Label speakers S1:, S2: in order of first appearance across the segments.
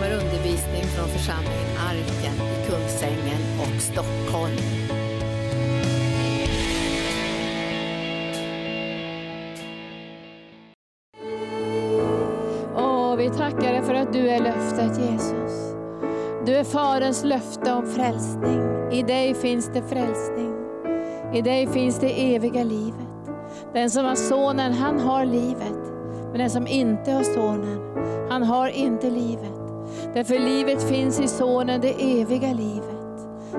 S1: kommer undervisning från församlingen Arken i Kungsängen och Stockholm.
S2: Åh, vi tackar dig för att du är löftet Jesus. Du är Faderns löfte om frälsning. I dig finns det frälsning. I dig finns det eviga livet. Den som har sonen, han har livet. Men den som inte har sonen, han har inte livet. Därför livet finns i sonen, det eviga livet.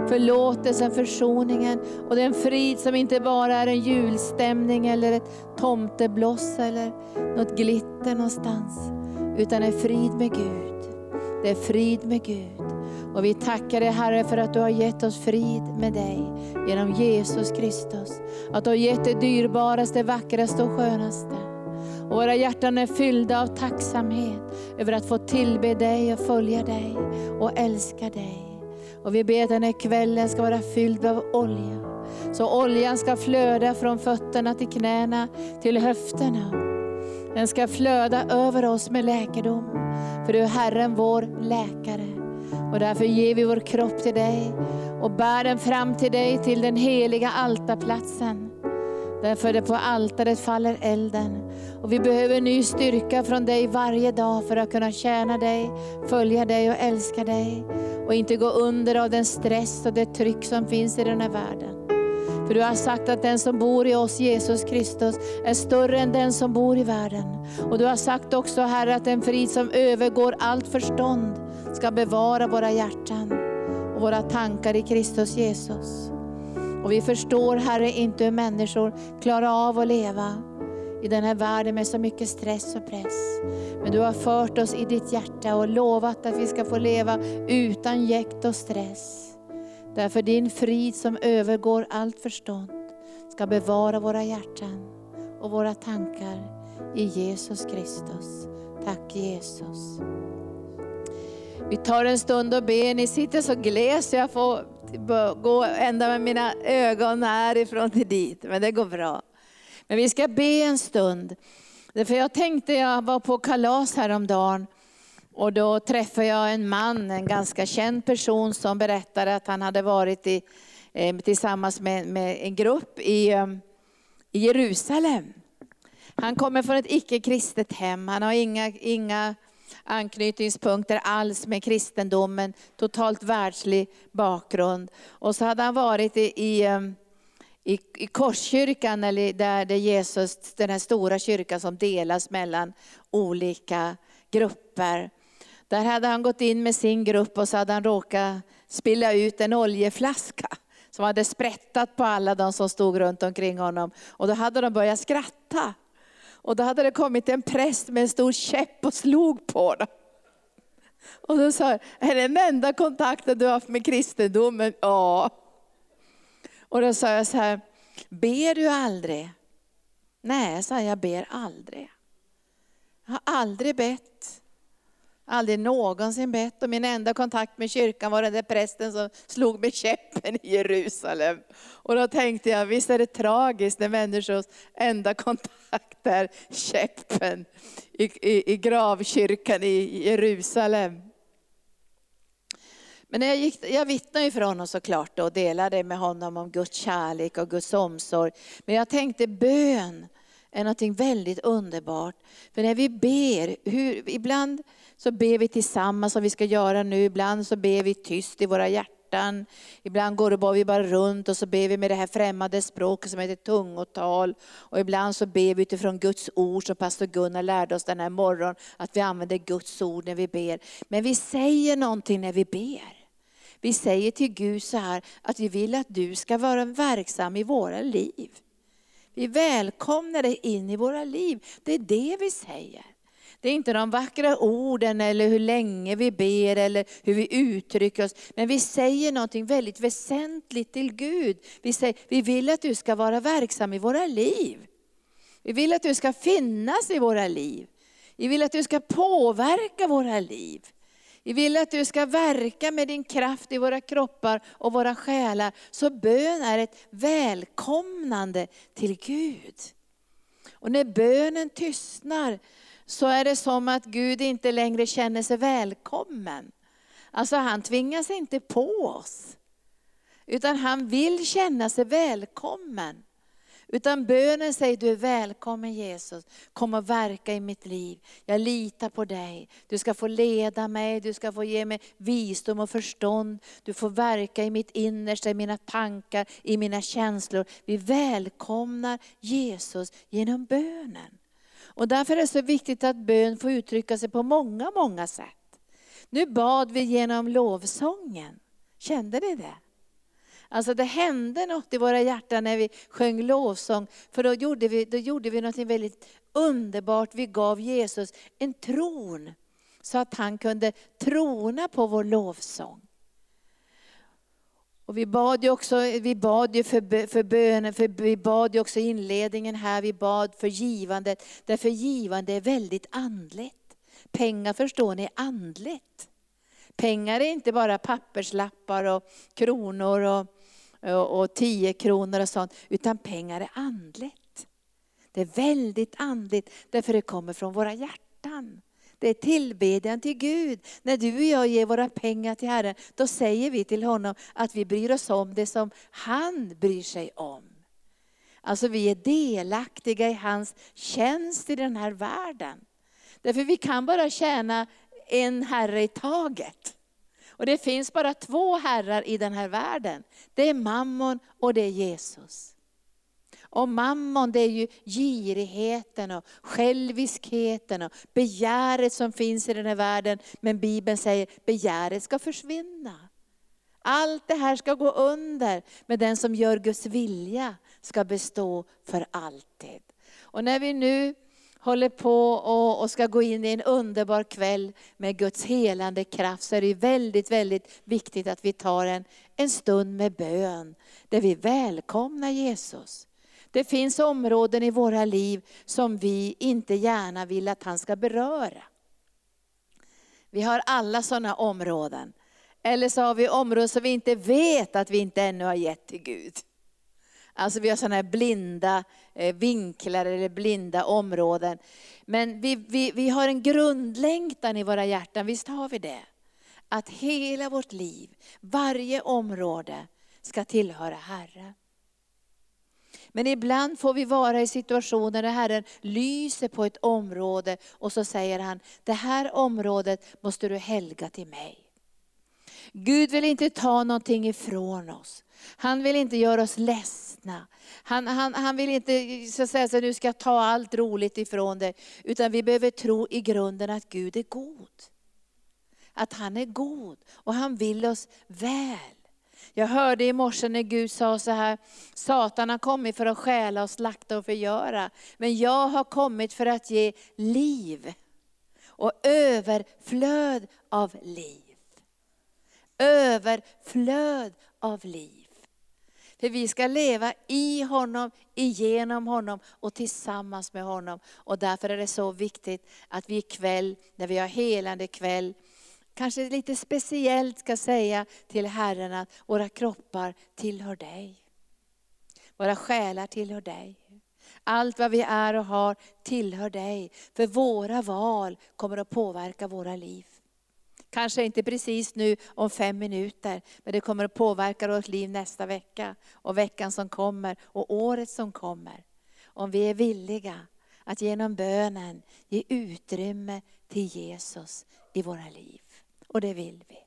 S2: Förlåtelsen, försoningen och den frid som inte bara är en julstämning eller ett tomtebloss eller något glitter någonstans. Utan är frid med Gud. Det är frid med Gud. Och vi tackar dig Herre för att du har gett oss frid med dig genom Jesus Kristus. Att du har gett det dyrbaraste, vackraste och skönaste. Och våra hjärtan är fyllda av tacksamhet över att få tillbe dig och följa dig och älska dig. Och vi ber att den här kvällen ska vara fylld av olja. Så oljan ska flöda från fötterna till knäna till höfterna. Den ska flöda över oss med läkedom. För du är Herren vår läkare. Och därför ger vi vår kropp till dig och bär den fram till dig till den heliga altarplatsen. Därför det på altaret faller elden. Och vi behöver ny styrka från dig varje dag för att kunna tjäna dig, följa dig och älska dig. Och inte gå under av den stress och det tryck som finns i den här världen. För du har sagt att den som bor i oss, Jesus Kristus, är större än den som bor i världen. Och du har sagt också Herre att den frid som övergår allt förstånd ska bevara våra hjärtan och våra tankar i Kristus Jesus. Och vi förstår Herre inte hur människor klarar av att leva i den här världen med så mycket stress och press. Men du har fört oss i ditt hjärta och lovat att vi ska få leva utan jäkt och stress. Därför din frid som övergår allt förstånd ska bevara våra hjärtan och våra tankar i Jesus Kristus. Tack Jesus. Vi tar en stund och ber. Ni sitter så gles så jag får gå ända med mina ögon härifrån till dit. Men det går bra. Men vi ska be en stund. Därför jag tänkte, jag var på kalas häromdagen. Och då träffade jag en man, en ganska känd person som berättade att han hade varit i, eh, tillsammans med, med, en grupp i, eh, i Jerusalem. Han kommer från ett icke-kristet hem, han har inga, inga anknytningspunkter alls med kristendomen, totalt världslig bakgrund. Och så hade han varit i, i, eh, i, i Korskyrkan, eller där det Jesus, den här stora kyrkan som delas mellan olika grupper. Där hade han gått in med sin grupp och så hade han råkat spilla ut en oljeflaska som hade sprättat på alla de som stod runt omkring honom. Och då hade de börjat skratta. Och då hade det kommit en präst med en stor käpp och slog på dem. Och då sa är det den enda kontakten du har haft med kristendomen? Ja. Och då sa jag så här, ber du aldrig? Nej, sa jag, jag ber aldrig. Jag har aldrig bett. Aldrig någonsin bett och min enda kontakt med kyrkan var den där prästen som slog med käppen i Jerusalem. Och då tänkte jag, visst är det tragiskt när människors enda kontakt är käppen i, i, i gravkyrkan i Jerusalem. Men jag, gick, jag vittnade ju för honom såklart och delade med honom om Guds kärlek och Guds omsorg. Men jag tänkte bön är någonting väldigt underbart. För när vi ber, hur, ibland så ber vi tillsammans som vi ska göra nu. Ibland så ber vi tyst i våra hjärtan. Ibland går vi bara runt och så ber vi med det här främmande språket som heter tungotal. Och ibland så ber vi utifrån Guds ord som pastor Gunnar lärde oss den här morgonen. Att vi använder Guds ord när vi ber. Men vi säger någonting när vi ber. Vi säger till Gud så här att vi vill att du ska vara verksam i våra liv. Vi välkomnar dig in i våra liv. Det är det vi säger. Det är inte de vackra orden eller hur länge vi ber eller hur vi uttrycker oss. Men vi säger någonting väldigt väsentligt till Gud. Vi säger, vi vill att du ska vara verksam i våra liv. Vi vill att du ska finnas i våra liv. Vi vill att du ska påverka våra liv. Vi vill att du ska verka med din kraft i våra kroppar och våra själar. Så bön är ett välkomnande till Gud. Och när bönen tystnar, så är det som att Gud inte längre känner sig välkommen. Alltså han tvingas inte på oss. Utan han vill känna sig välkommen. Utan bönen säger, du är välkommen Jesus, kom och verka i mitt liv. Jag litar på dig. Du ska få leda mig, du ska få ge mig visdom och förstånd. Du får verka i mitt innersta, i mina tankar, i mina känslor. Vi välkomnar Jesus genom bönen. Och därför är det så viktigt att bön får uttrycka sig på många, många sätt. Nu bad vi genom lovsången. Kände ni det? Alltså det hände något i våra hjärtan när vi sjöng lovsång. För då gjorde vi, då gjorde vi något väldigt underbart. Vi gav Jesus en tron. Så att han kunde trona på vår lovsång. Och vi bad ju också vi bad ju för, för bönen, för vi bad ju också i inledningen här, vi bad för givandet. Därför givande är väldigt andligt. Pengar förstår ni är andligt. Pengar är inte bara papperslappar och kronor och Eh, och tio kronor och sånt, utan pengar är andligt. Det är väldigt andligt, därför det kommer från våra hjärtan. Det är tillbedjan till Gud. När du och jag ger våra pengar till Herren, då säger vi till honom att vi bryr oss om det som han bryr sig om. Alltså vi är delaktiga i hans tjänst i den här världen. Därför vi kan bara tjäna en herre i taget. Och det finns bara två herrar i den här världen. Det är mammon och det är Jesus. Och mammon det är ju girigheten och själviskheten och begäret som finns i den här världen. Men Bibeln säger begäret ska försvinna. Allt det här ska gå under, men den som gör Guds vilja ska bestå för alltid. Och när vi nu håller på och, ska gå in i en underbar kväll med Guds helande kraft så är det väldigt, väldigt viktigt att vi tar en, en stund med bön. Där vi välkomnar Jesus. Det finns områden i våra liv som vi inte gärna vill att han ska beröra. Vi har alla sådana områden. Eller så har vi områden som vi inte vet att vi inte ännu har gett till Gud. Alltså vi har sådana här blinda eh, vinklar eller blinda områden. Men vi, vi, vi har en grundlängtan i våra hjärtan, visst har vi det? Att hela vårt liv, varje område ska tillhöra Herren. Men ibland får vi vara i situationer där Herren lyser på ett område och så säger han, det här området måste du helga till mig. Gud vill inte ta någonting ifrån oss. Han vill inte göra oss ledsna. Han, han, han vill inte så att säga, så nu ska jag ta allt roligt ifrån dig. Utan vi behöver tro i grunden att Gud är god. Att han är god och han vill oss väl. Jag hörde i morse när Gud sa så här, Satan har kommit för att stjäla och slakta och förgöra. Men jag har kommit för att ge liv och överflöd av liv. Överflöd av liv. För vi ska leva i honom, igenom honom och tillsammans med honom. Och därför är det så viktigt att vi ikväll, när vi har helande kväll, kanske lite speciellt ska säga till Herren att våra kroppar tillhör dig. Våra själar tillhör dig. Allt vad vi är och har tillhör dig. För våra val kommer att påverka våra liv. Kanske inte precis nu om fem minuter, men det kommer att påverka vårt liv nästa vecka och veckan som kommer och året som kommer. Om vi är villiga att genom bönen ge utrymme till Jesus i våra liv. Och det vill vi.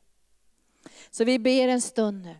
S2: Så vi ber en stund nu.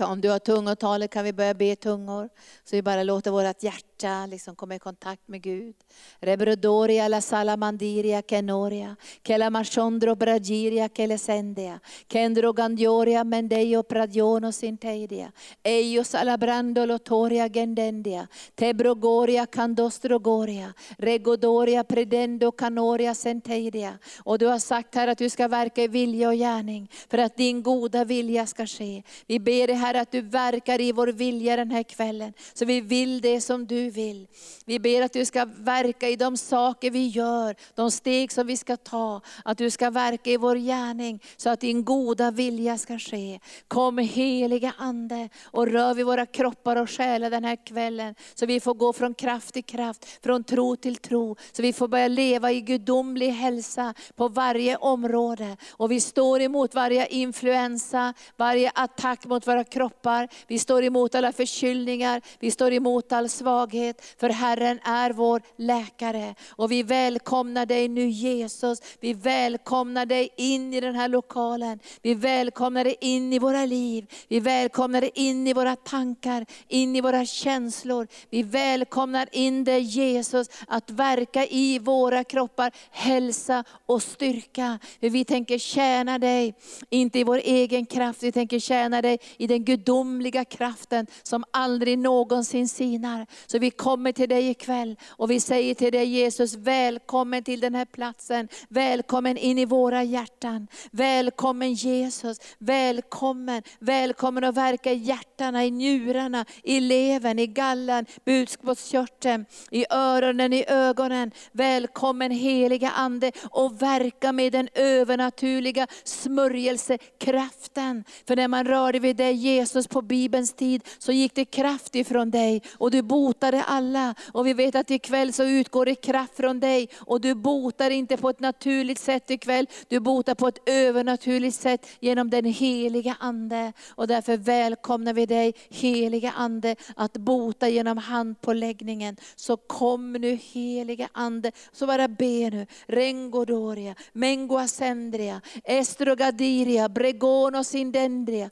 S2: Om du har tungotalet kan vi börja be tungor. Så vi bara låter vårt hjärta liksom komma i kontakt med Gud. Rebrodoria la salamandiria kenoria, kela machondro bragiria kelesendia, kendro gandioria mendeio pradiono sinteidia, eio salabrando lotoria gendendia, tebrogoria candostrogoria, regodoria predendo canoria senteidia. Och du har sagt här att du ska verka i vilja och gärning för att din goda vilja ska ske. Vi ber Herre att du verkar i vår vilja den här kvällen. Så vi vill det som du vill. Vi ber att du ska verka i de saker vi gör, de steg som vi ska ta. Att du ska verka i vår gärning så att din goda vilja ska ske. Kom heliga Ande och rör vid våra kroppar och själar den här kvällen. Så vi får gå från kraft till kraft, från tro till tro. Så vi får börja leva i gudomlig hälsa på varje område. Och vi står emot varje influensa, varje attack mot våra kroppar. Vi står emot alla förkylningar, vi står emot all svaghet. För Herren är vår läkare. Och vi välkomnar dig nu Jesus. Vi välkomnar dig in i den här lokalen. Vi välkomnar dig in i våra liv. Vi välkomnar dig in i våra tankar, in i våra känslor. Vi välkomnar in dig Jesus att verka i våra kroppar, hälsa och styrka. För vi tänker tjäna dig, inte i vår egen kraft, vi tänker tjäna dig i den gudomliga kraften som aldrig någonsin sinar. Så vi kommer till dig ikväll och vi säger till dig Jesus, välkommen till den här platsen. Välkommen in i våra hjärtan. Välkommen Jesus, välkommen. Välkommen att verka i hjärtana, i njurarna, i levern, i gallan, budskapskörteln, i öronen, i ögonen. Välkommen heliga Ande och verka med den övernaturliga smörjelsekraften. För när man rörde vid dig Jesus på Bibelns tid så gick det kraft ifrån dig och du botade alla. Och vi vet att ikväll så utgår det kraft från dig och du botar inte på ett naturligt sätt ikväll, du botar på ett övernaturligt sätt genom den heliga Ande. Och därför välkomnar vi dig heliga Ande att bota genom handpåläggningen. Så kom nu heliga Ande, så bara be nu. Rengodoria, Mengoasendria, Estrogadiria, Bregono Sindendria,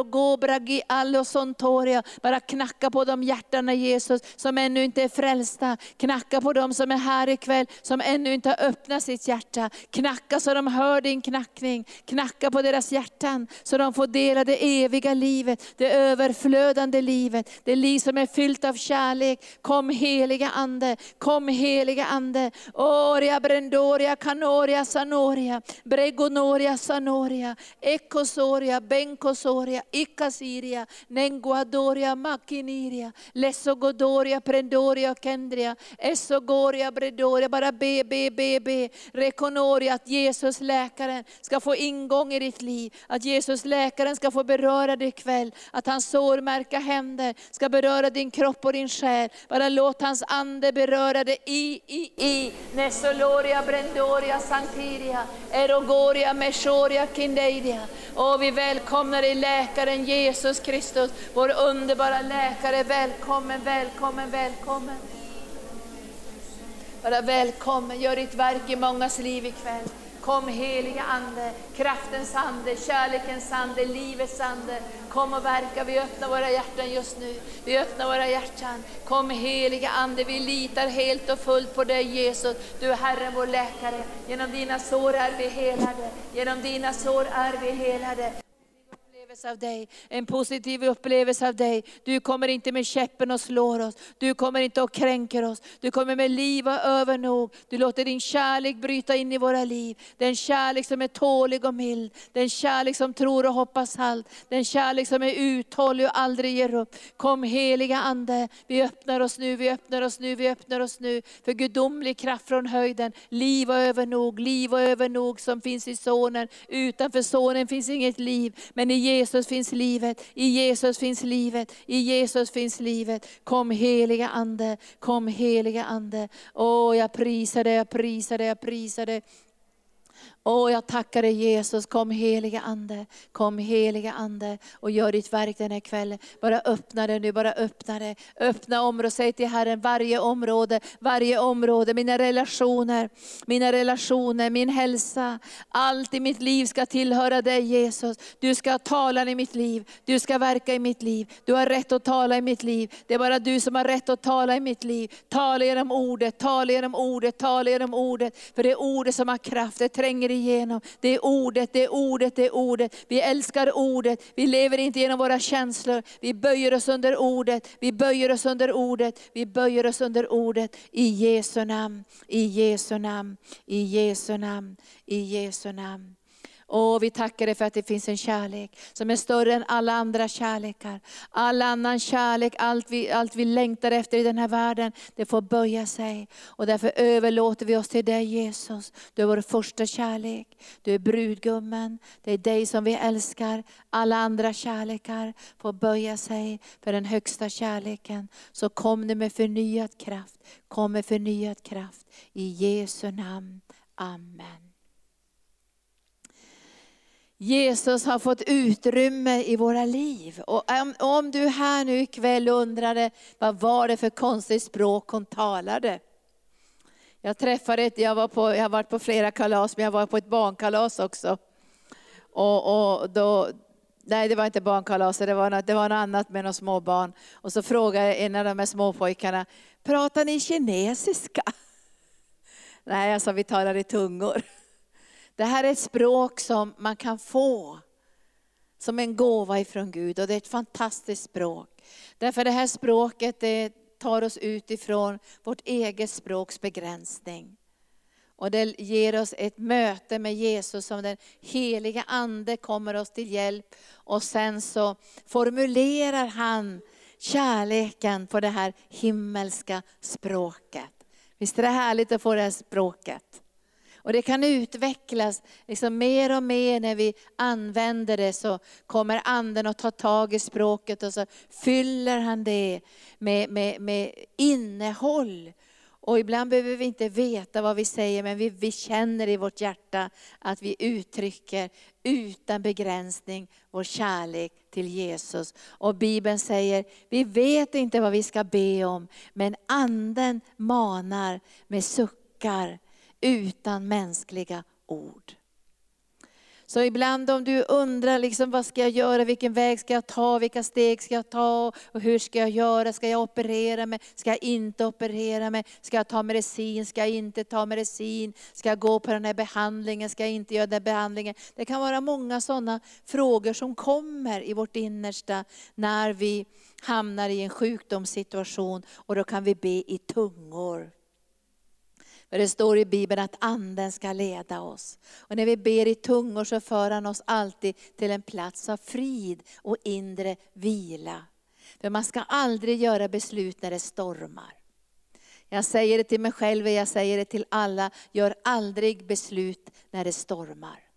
S2: Nendrogobragi Allosontoria. Bara knacka på de hjärtana Jesus som ännu inte är frälsta. Knacka på dem som är här ikväll som ännu inte har öppnat sitt hjärta. Knacka så de hör din knackning. Knacka på deras hjärtan så de får dela det eviga livet, det överflödande livet. Det liv som är fyllt av kärlek. Kom heliga Ande, kom heliga Ande. Oria brendoria canoria sanoria, bregonoria sanoria, ekosoria, benkosoria, Icasiria, nenguadoria makiniria, lesogodoria, prendoria, kendria, essogoria, bredoria. Bara be, be, be, be. Rekonoria att Jesus läkaren ska få ingång i ditt liv. Att Jesus läkaren ska få beröra dig ikväll. Att hans sårmärka händer ska beröra din kropp och din själ. Bara låt hans ande beröra dig i, i, i. Nesoloria, brendoria, sankiria, erogoria, meshoria, kindeidia. Och vi välkomnar dig läkare, läkaren Jesus Kristus, vår underbara läkare. Välkommen, välkommen, välkommen. Bara välkommen, gör ditt verk i mångas liv ikväll. Kom heliga Ande, kraftens Ande, kärlekens Ande, livets Ande. Kom och verka, vi öppnar våra hjärtan just nu. Vi öppnar våra hjärtan. Kom heliga Ande, vi litar helt och fullt på dig Jesus. Du är Herren vår läkare. Genom dina sår är vi helade. Genom dina sår är vi helade upplevelse av dig, en positiv upplevelse av dig. Du kommer inte med käppen och slår oss, du kommer inte och kränker oss. Du kommer med liv och övernog. Du låter din kärlek bryta in i våra liv. Den kärlek som är tålig och mild, den kärlek som tror och hoppas allt. Den kärlek som är uthållig och aldrig ger upp. Kom heliga Ande, vi öppnar oss nu, vi öppnar oss nu, vi öppnar oss nu för gudomlig kraft från höjden. Liv och övernog, liv och övernog som finns i Sonen. Utanför Sonen finns inget liv, men i Jesus finns livet, i Jesus finns livet, i Jesus finns livet. Kom heliga Ande, kom heliga Ande. Åh, jag prisar dig, jag prisar dig, jag prisar dig. Åh, jag tackar dig Jesus, kom heliga Ande, kom heliga Ande och gör ditt verk den här kvällen. Bara öppna det nu, bara öppna det. Öppna området, säg till Herren varje område, varje område, mina relationer, mina relationer, min hälsa. Allt i mitt liv ska tillhöra dig Jesus. Du ska tala i mitt liv, du ska verka i mitt liv. Du har rätt att tala i mitt liv. Det är bara du som har rätt att tala i mitt liv. Tala genom ordet, tala genom ordet, tala genom ordet. För det är ordet som har kraft, det tränger igenom. Det är ordet, det är ordet, det är ordet. Vi älskar ordet. Vi lever inte genom våra känslor. Vi böjer oss under ordet. Vi böjer oss under ordet. Vi böjer oss under ordet. I Jesu namn, i Jesu namn, i Jesu namn, i Jesu namn. Och vi tackar dig för att det finns en kärlek som är större än alla andra kärlekar. All annan kärlek, allt vi, allt vi längtar efter i den här världen, det får böja sig. Och därför överlåter vi oss till dig Jesus. Du är vår första kärlek. Du är brudgummen. Det är dig som vi älskar. Alla andra kärlekar får böja sig för den högsta kärleken. Så kom nu med förnyad kraft. Kom med förnyad kraft. I Jesu namn. Amen. Jesus har fått utrymme i våra liv. Och om, om du här nu ikväll undrade, vad var det för konstigt språk hon talade? Jag träffade ett, jag, var på, jag har varit på flera kalas, men jag var på ett barnkalas också. Och, och då, nej det var inte barnkalas, det var, något, det var något annat med några småbarn. Och så frågade en av de här småpojkarna, pratar ni kinesiska? Nej, jag sa vi talar i tungor. Det här är ett språk som man kan få som en gåva ifrån Gud och det är ett fantastiskt språk. Därför det här språket det tar oss utifrån vårt eget språks begränsning. Och det ger oss ett möte med Jesus som den heliga Ande kommer oss till hjälp. Och sen så formulerar han kärleken på det här himmelska språket. Visst är det härligt att få det här språket? Och det kan utvecklas liksom mer och mer när vi använder det så kommer anden att ta tag i språket och så fyller han det med, med, med innehåll. Och ibland behöver vi inte veta vad vi säger men vi, vi känner i vårt hjärta att vi uttrycker utan begränsning vår kärlek till Jesus. Och Bibeln säger, vi vet inte vad vi ska be om men anden manar med suckar utan mänskliga ord. Så ibland om du undrar liksom, vad ska jag göra, vilken väg ska jag ta, vilka steg ska jag ta och hur ska jag göra, ska jag operera mig, ska jag inte operera mig, ska jag ta medicin, ska jag inte ta medicin, ska jag gå på den här behandlingen, ska jag inte göra den här behandlingen. Det kan vara många sådana frågor som kommer i vårt innersta när vi hamnar i en sjukdomssituation och då kan vi be i tungor. För det står i Bibeln att anden ska leda oss. Och när vi ber i tungor så för han oss alltid till en plats av frid och inre vila. För man ska aldrig göra beslut när det stormar. Jag säger det till mig själv och jag säger det till alla, gör aldrig beslut när det stormar.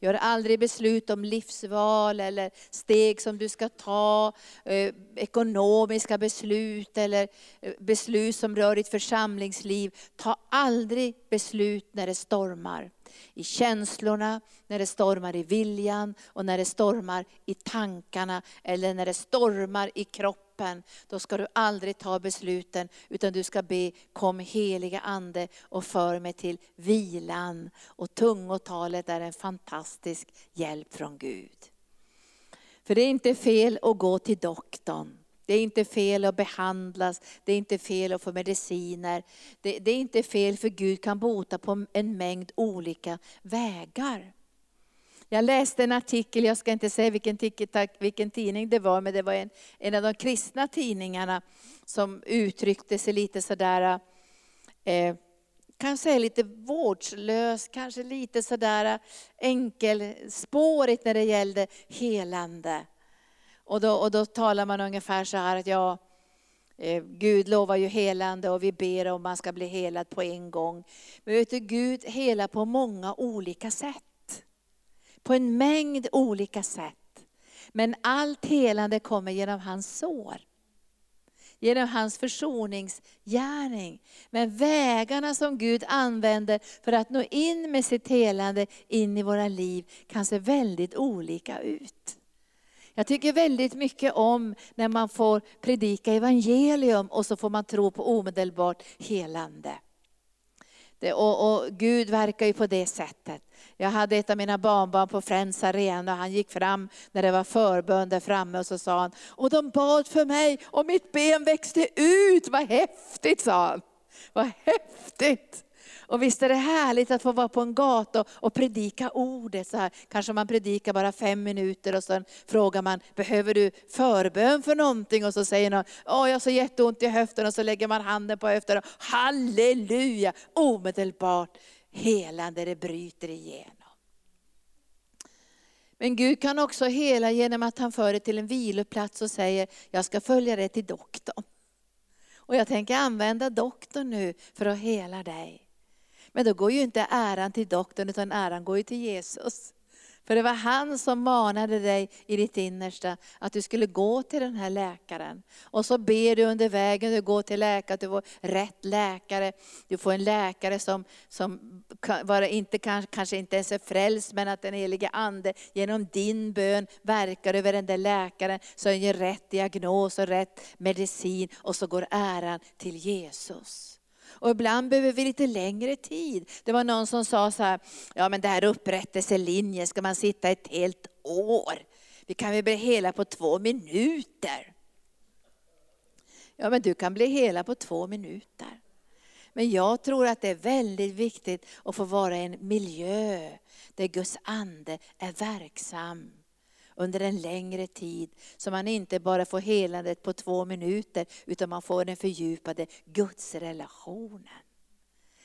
S2: Gör aldrig beslut om livsval eller steg som du ska ta, eh, ekonomiska beslut eller eh, beslut som rör ditt församlingsliv. Ta aldrig beslut när det stormar. I känslorna, när det stormar i viljan och när det stormar i tankarna eller när det stormar i kroppen kroppen, då ska du aldrig ta besluten, utan du ska be, kom heliga Ande och för mig till vilan. Och tungotalet är en fantastisk hjälp från Gud. För det är inte fel att gå till doktorn. Det är inte fel att behandlas, det är inte fel att få mediciner. Det, det, är inte fel för Gud kan bota på en mängd olika vägar. Jag läste en artikel, jag ska inte säga vilken, vilken tidning det var, men det var en, en av de kristna tidningarna som uttryckte sig lite sådär, eh, kanske lite vårdslös, kanske lite sådär enkelspårigt när det gällde helande. Och då, och då talar man ungefär så här att ja, eh, Gud lovar ju helande och vi ber om man ska bli helad på en gång. Men vet du, Gud helar på många olika sätt på en mängd olika sätt. Men allt helande kommer genom hans sår. Genom hans försoningsgärning. Men vägarna som Gud använder för att nå in med sitt helande in i våra liv kan se väldigt olika ut. Jag tycker väldigt mycket om när man får predika evangelium och så får man tro på omedelbart helande. Det, och, och, Gud verkar ju på det sättet. Jag hade ett av mina barnbarn på Friends Arena och han gick fram när det var förbön där framme och så sa han, och de bad för mig och mitt ben växte ut, vad häftigt sa han. Vad häftigt! Och visst är det härligt att få vara på en gata och predika ordet. Så här. Kanske man predikar bara fem minuter och sen frågar man, behöver du förbön för någonting? Och så säger någon, åh jag har så jätteont i höften och så lägger man handen på höften och halleluja, omedelbart helande det bryter igenom. Men Gud kan också hela genom att han för dig till en viloplats och säger, jag ska följa dig till doktorn. Och jag tänker använda doktorn nu för att hela dig. Men då går ju inte äran till doktorn utan äran går ju till Jesus. För det var han som manade dig i ditt innersta att du skulle gå till den här läkaren. Och så ber du under vägen, du går till läkaren, att du får rätt läkare. Du får en läkare som, som inte, kanske inte ens är frälst, men att den helige Ande genom din bön verkar över den där läkaren, så den ger rätt diagnos och rätt medicin. Och så går äran till Jesus. Och ibland behöver vi lite längre tid. Det var någon som sa så här, ja men det här upprättelselinjen, ska man sitta ett helt år? Vi kan väl bli hela på två minuter? Ja men du kan bli hela på två minuter. Men jag tror att det är väldigt viktigt att få vara i en miljö där Guds ande är verksam under en längre tid. Så man inte bara får helandet på två minuter, utan man får den fördjupade gudsrelationen.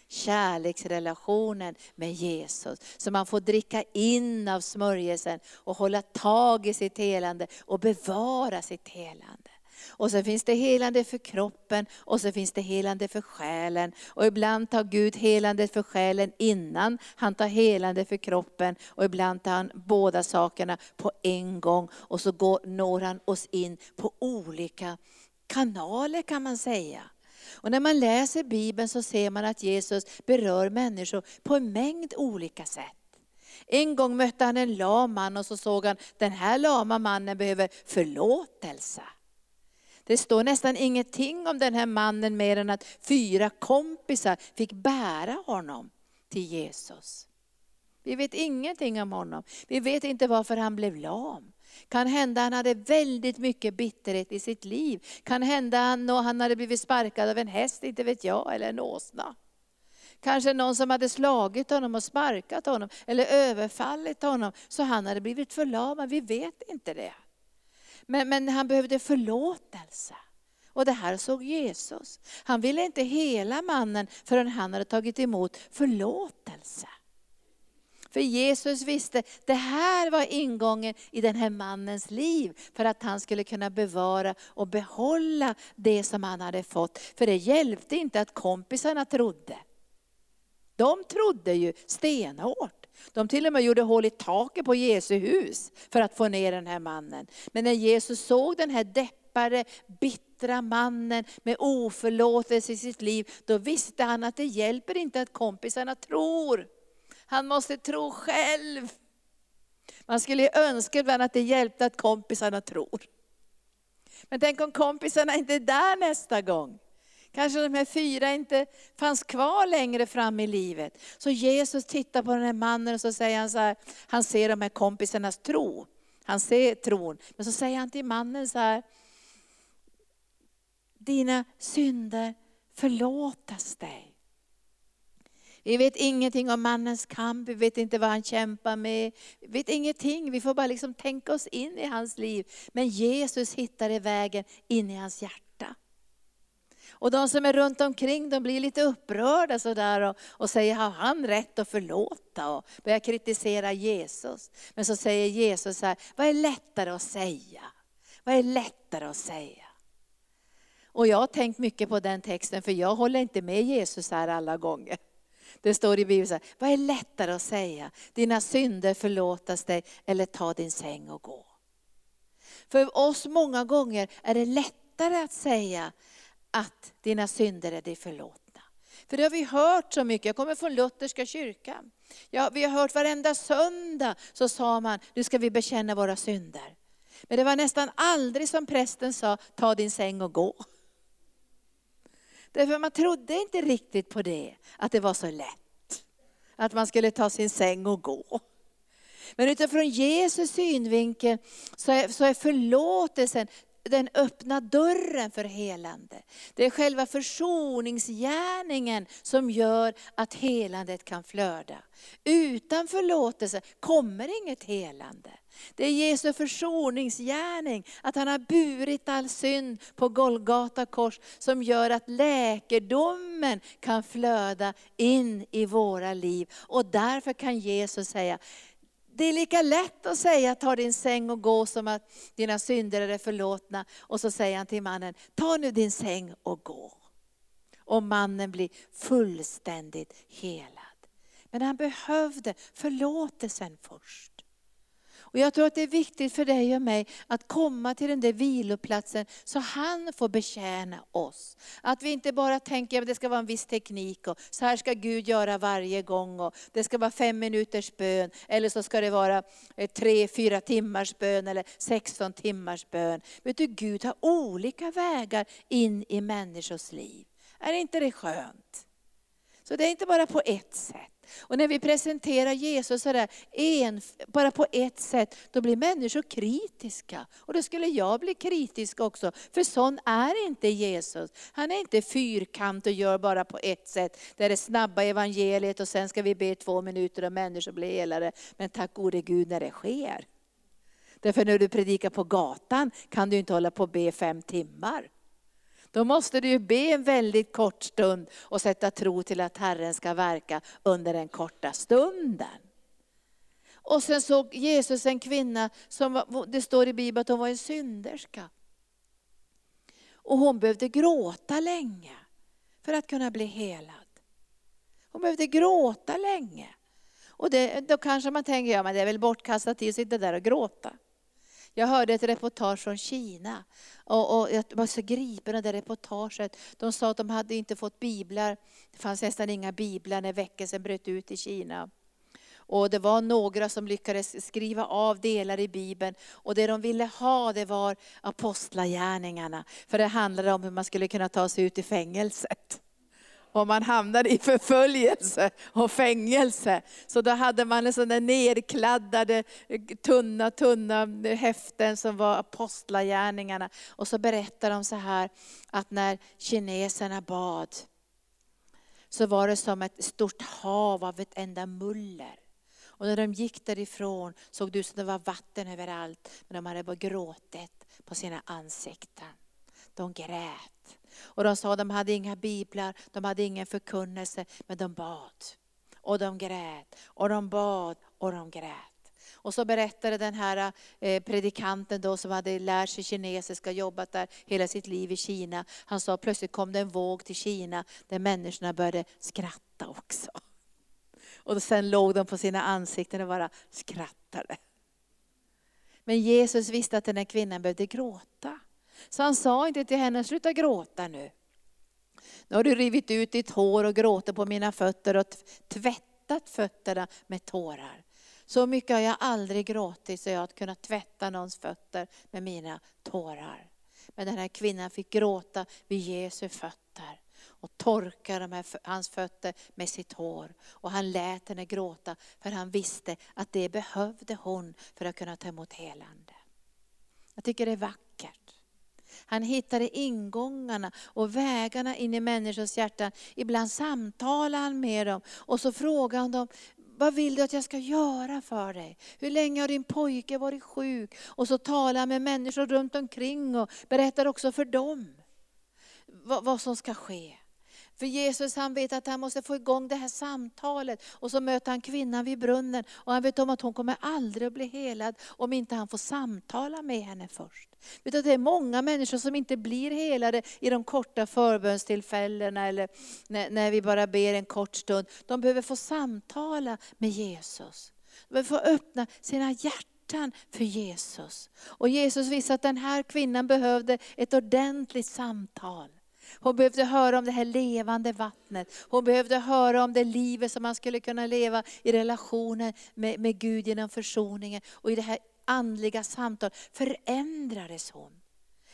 S2: Kärleksrelationen med Jesus. Så man får dricka in av smörjelsen och hålla tag i sitt helande och bevara sitt helande. Och så finns det helande för kroppen och så finns det helande för själen. Och ibland tar Gud helande för själen innan han tar helande för kroppen. Och ibland tar han båda sakerna på en gång. Och så går, når han oss in på olika kanaler kan man säga. Och när man läser Bibeln så ser man att Jesus berör människor på en mängd olika sätt. En gång mötte han en lam man och så såg han, den här lama mannen behöver förlåtelse. Det står nästan ingenting om den här mannen mer än att fyra kompisar fick bära honom till Jesus. Vi vet ingenting om honom. Vi vet inte varför han blev lam. Kan hända han hade väldigt mycket bitterhet i sitt liv. Kan hända han, han hade blivit sparkad av en häst, inte vet jag, eller en åsna. Kanske någon som hade slagit honom och sparkat honom eller överfallit honom så han hade blivit förlamad. Vi vet inte det. Men, men han behövde förlåtelse. Och det här såg Jesus. Han ville inte hela mannen förrän han hade tagit emot förlåtelse. För Jesus visste, det här var ingången i den här mannens liv, för att han skulle kunna bevara och behålla det som han hade fått. För det hjälpte inte att kompisarna trodde. De trodde ju stenhårt. De till och med gjorde hål i taket på Jesu hus för att få ner den här mannen. Men när Jesus såg den här deppade, bittra mannen med oförlåtelse i sitt liv, då visste han att det hjälper inte att kompisarna tror. Han måste tro själv. Man skulle önska ibland att det hjälpte att kompisarna tror. Men tänk om kompisarna inte är där nästa gång. Kanske de här fyra inte fanns kvar längre fram i livet. Så Jesus tittar på den här mannen och så säger han så här, han ser de här kompisarnas tro. Han ser tron. Men så säger han till mannen så här, dina synder förlåtas dig. Vi vet ingenting om mannens kamp, vi vet inte vad han kämpar med. Vi vet ingenting, vi får bara liksom tänka oss in i hans liv. Men Jesus hittade vägen in i hans hjärta. Och de som är runt omkring de blir lite upprörda sådär och, och säger, har han rätt att förlåta? Och börjar kritisera Jesus. Men så säger Jesus så här, vad är lättare att säga? Vad är lättare att säga? Och jag har tänkt mycket på den texten, för jag håller inte med Jesus här alla gånger. Det står i Bibeln, så här, vad är lättare att säga? Dina synder förlåtas dig, eller ta din säng och gå. För oss många gånger är det lättare att säga, att dina synder är dig förlåtna. För det har vi hört så mycket, jag kommer från Lutherska kyrkan. Ja, vi har hört varenda söndag så sa man, nu ska vi bekänna våra synder. Men det var nästan aldrig som prästen sa, ta din säng och gå. Därför man trodde inte riktigt på det, att det var så lätt. Att man skulle ta sin säng och gå. Men utifrån Jesus synvinkel så är, så är förlåtelsen den öppna dörren för helande. Det är själva försoningsgärningen som gör att helandet kan flöda. Utan förlåtelse kommer inget helande. Det är Jesu försoningsgärning, att han har burit all synd på Golgata kors, som gör att läkedomen kan flöda in i våra liv. Och därför kan Jesus säga, det är lika lätt att säga ta din säng och gå som att dina synder är förlåtna. Och så säger han till mannen, ta nu din säng och gå. Och mannen blir fullständigt helad. Men han behövde förlåtelsen först. Och Jag tror att det är viktigt för dig och mig att komma till den där viloplatsen så han får betjäna oss. Att vi inte bara tänker att det ska vara en viss teknik och så här ska Gud göra varje gång. Och det ska vara fem minuters bön eller så ska det vara eh, tre, fyra timmars bön eller 16 timmars bön. Vet du, Gud har olika vägar in i människors liv. Är inte det skönt? Så det är inte bara på ett sätt. Och när vi presenterar Jesus sådär, en, bara på ett sätt, då blir människor kritiska. Och då skulle jag bli kritisk också, för sån är inte Jesus. Han är inte fyrkant och gör bara på ett sätt. Det är det snabba evangeliet och sen ska vi be två minuter och människor blir helade. Men tack gode Gud när det sker. Därför när du predikar på gatan kan du inte hålla på och be fem timmar. Då måste du be en väldigt kort stund och sätta tro till att Herren ska verka under den korta stunden. Och sen såg Jesus en kvinna, som det står i Bibeln att hon var en synderska. Och hon behövde gråta länge för att kunna bli helad. Hon behövde gråta länge. Och det, då kanske man tänker, ja men det är väl bortkastat tid att sitta där och gråta. Jag hörde ett reportage från Kina. Och, och jag var så gripen av det reportaget. De sa att de hade inte fått biblar. Det fanns nästan inga biblar när väckelsen bröt ut i Kina. Och det var några som lyckades skriva av delar i Bibeln. Och det de ville ha det var apostlagärningarna. För det handlade om hur man skulle kunna ta sig ut i fängelset och man hamnade i förföljelse och fängelse. Så då hade man en sån där nerkladdade tunna, tunna häften som var apostlagärningarna. Och så berättar de så här att när kineserna bad så var det som ett stort hav av ett enda muller. Och när de gick därifrån såg det ut som det var vatten överallt. Men de hade bara gråtit på sina ansikten. De grät. Och de sa att de hade inga biblar, de hade ingen förkunnelse, men de bad. Och de grät, och de bad, och de grät. Och så berättade den här eh, predikanten då som hade lärt sig kinesiska, jobbat där hela sitt liv i Kina. Han sa plötsligt kom det en våg till Kina där människorna började skratta också. Och sen låg de på sina ansikten och bara skrattade. Men Jesus visste att den här kvinnan behövde gråta. Så han sa inte till henne, sluta gråta nu. Nu har du rivit ut ditt hår och gråter på mina fötter och tvättat fötterna med tårar. Så mycket har jag aldrig gråtit så jag har kunnat tvätta någons fötter med mina tårar. Men den här kvinnan fick gråta vid Jesu fötter och torka de här, hans fötter med sitt hår. Och han lät henne gråta för han visste att det behövde hon för att kunna ta emot helande. Jag tycker det är vackert. Han hittade ingångarna och vägarna in i människors hjärtan. Ibland samtalar han med dem och så frågar han dem, vad vill du att jag ska göra för dig? Hur länge har din pojke varit sjuk? Och så talar han med människor runt omkring och berättar också för dem vad, vad som ska ske. För Jesus han vet att han måste få igång det här samtalet. Och så möter han kvinnan vid brunnen och han vet om att hon kommer aldrig att bli helad om inte han får samtala med henne först. Utan det är många människor som inte blir helade i de korta förbönstillfällena eller när, när vi bara ber en kort stund. De behöver få samtala med Jesus. De behöver få öppna sina hjärtan för Jesus. Och Jesus visade att den här kvinnan behövde ett ordentligt samtal. Hon behövde höra om det här levande vattnet. Hon behövde höra om det livet som man skulle kunna leva i relationen med, med Gud genom försoningen. Och i det här andliga samtal förändrades hon.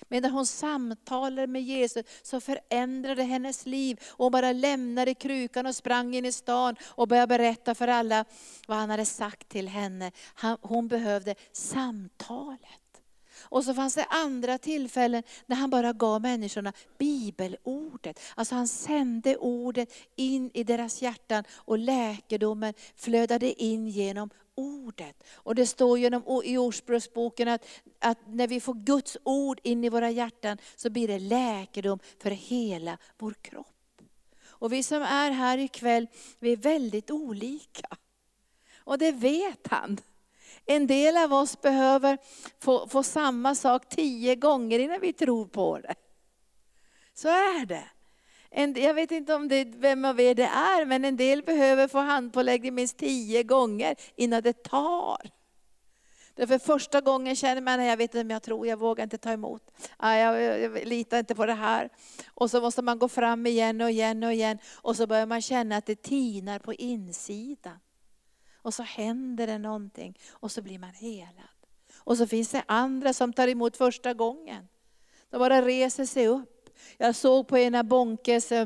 S2: Medan hon samtalade med Jesus så förändrade hennes liv. Hon bara lämnade krukan och sprang in i stan och började berätta för alla vad han hade sagt till henne. Hon behövde samtalet. Och så fanns det andra tillfällen när han bara gav människorna bibelordet. Alltså han sände ordet in i deras hjärtan och läkedomen flödade in genom ordet. Och det står genom, i Ordspråksboken att, att när vi får Guds ord in i våra hjärtan så blir det läkedom för hela vår kropp. Och vi som är här ikväll, vi är väldigt olika. Och det vet han. En del av oss behöver få, få samma sak tio gånger innan vi tror på det. Så är det. En, jag vet inte om det, vem av er det är, men en del behöver få handpåläggning minst tio gånger innan det tar. Därför första gången känner man, jag vet inte om jag tror, jag vågar inte ta emot. Jag, jag, jag litar inte på det här. Och så måste man gå fram igen och igen och igen. Och så börjar man känna att det tinar på insidan. Och så händer det någonting och så blir man helad. Och så finns det andra som tar emot första gången. De bara reser sig upp. Jag såg på ena Bonkes eh,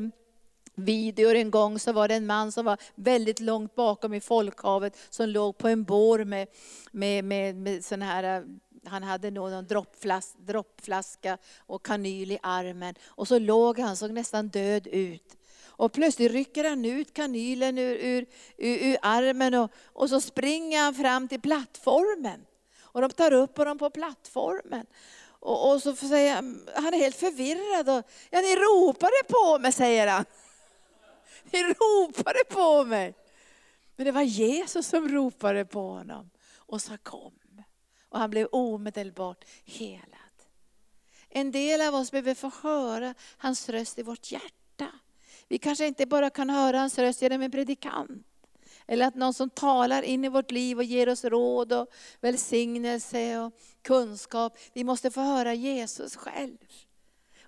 S2: videor en gång så var det en man som var väldigt långt bakom i folkhavet som låg på en bår med, med, med, med sån här eh, han hade någon droppflas, droppflaska och kanyl i armen. Och så låg han, såg nästan död ut. Och plötsligt rycker han ut kanylen ur, ur, ur, ur armen och, och så springer han fram till plattformen. Och de tar upp honom på plattformen. Och, och så säger han, han är helt förvirrad. Och, ja, ni ropade på mig, säger han. Ni ropade på mig. Men det var Jesus som ropade på honom och sa kom. Och han blev omedelbart helad. En del av oss behöver få höra hans röst i vårt hjärta. Vi kanske inte bara kan höra hans röst genom en predikant. Eller att någon som talar in i vårt liv och ger oss råd och välsignelse och kunskap. Vi måste få höra Jesus själv.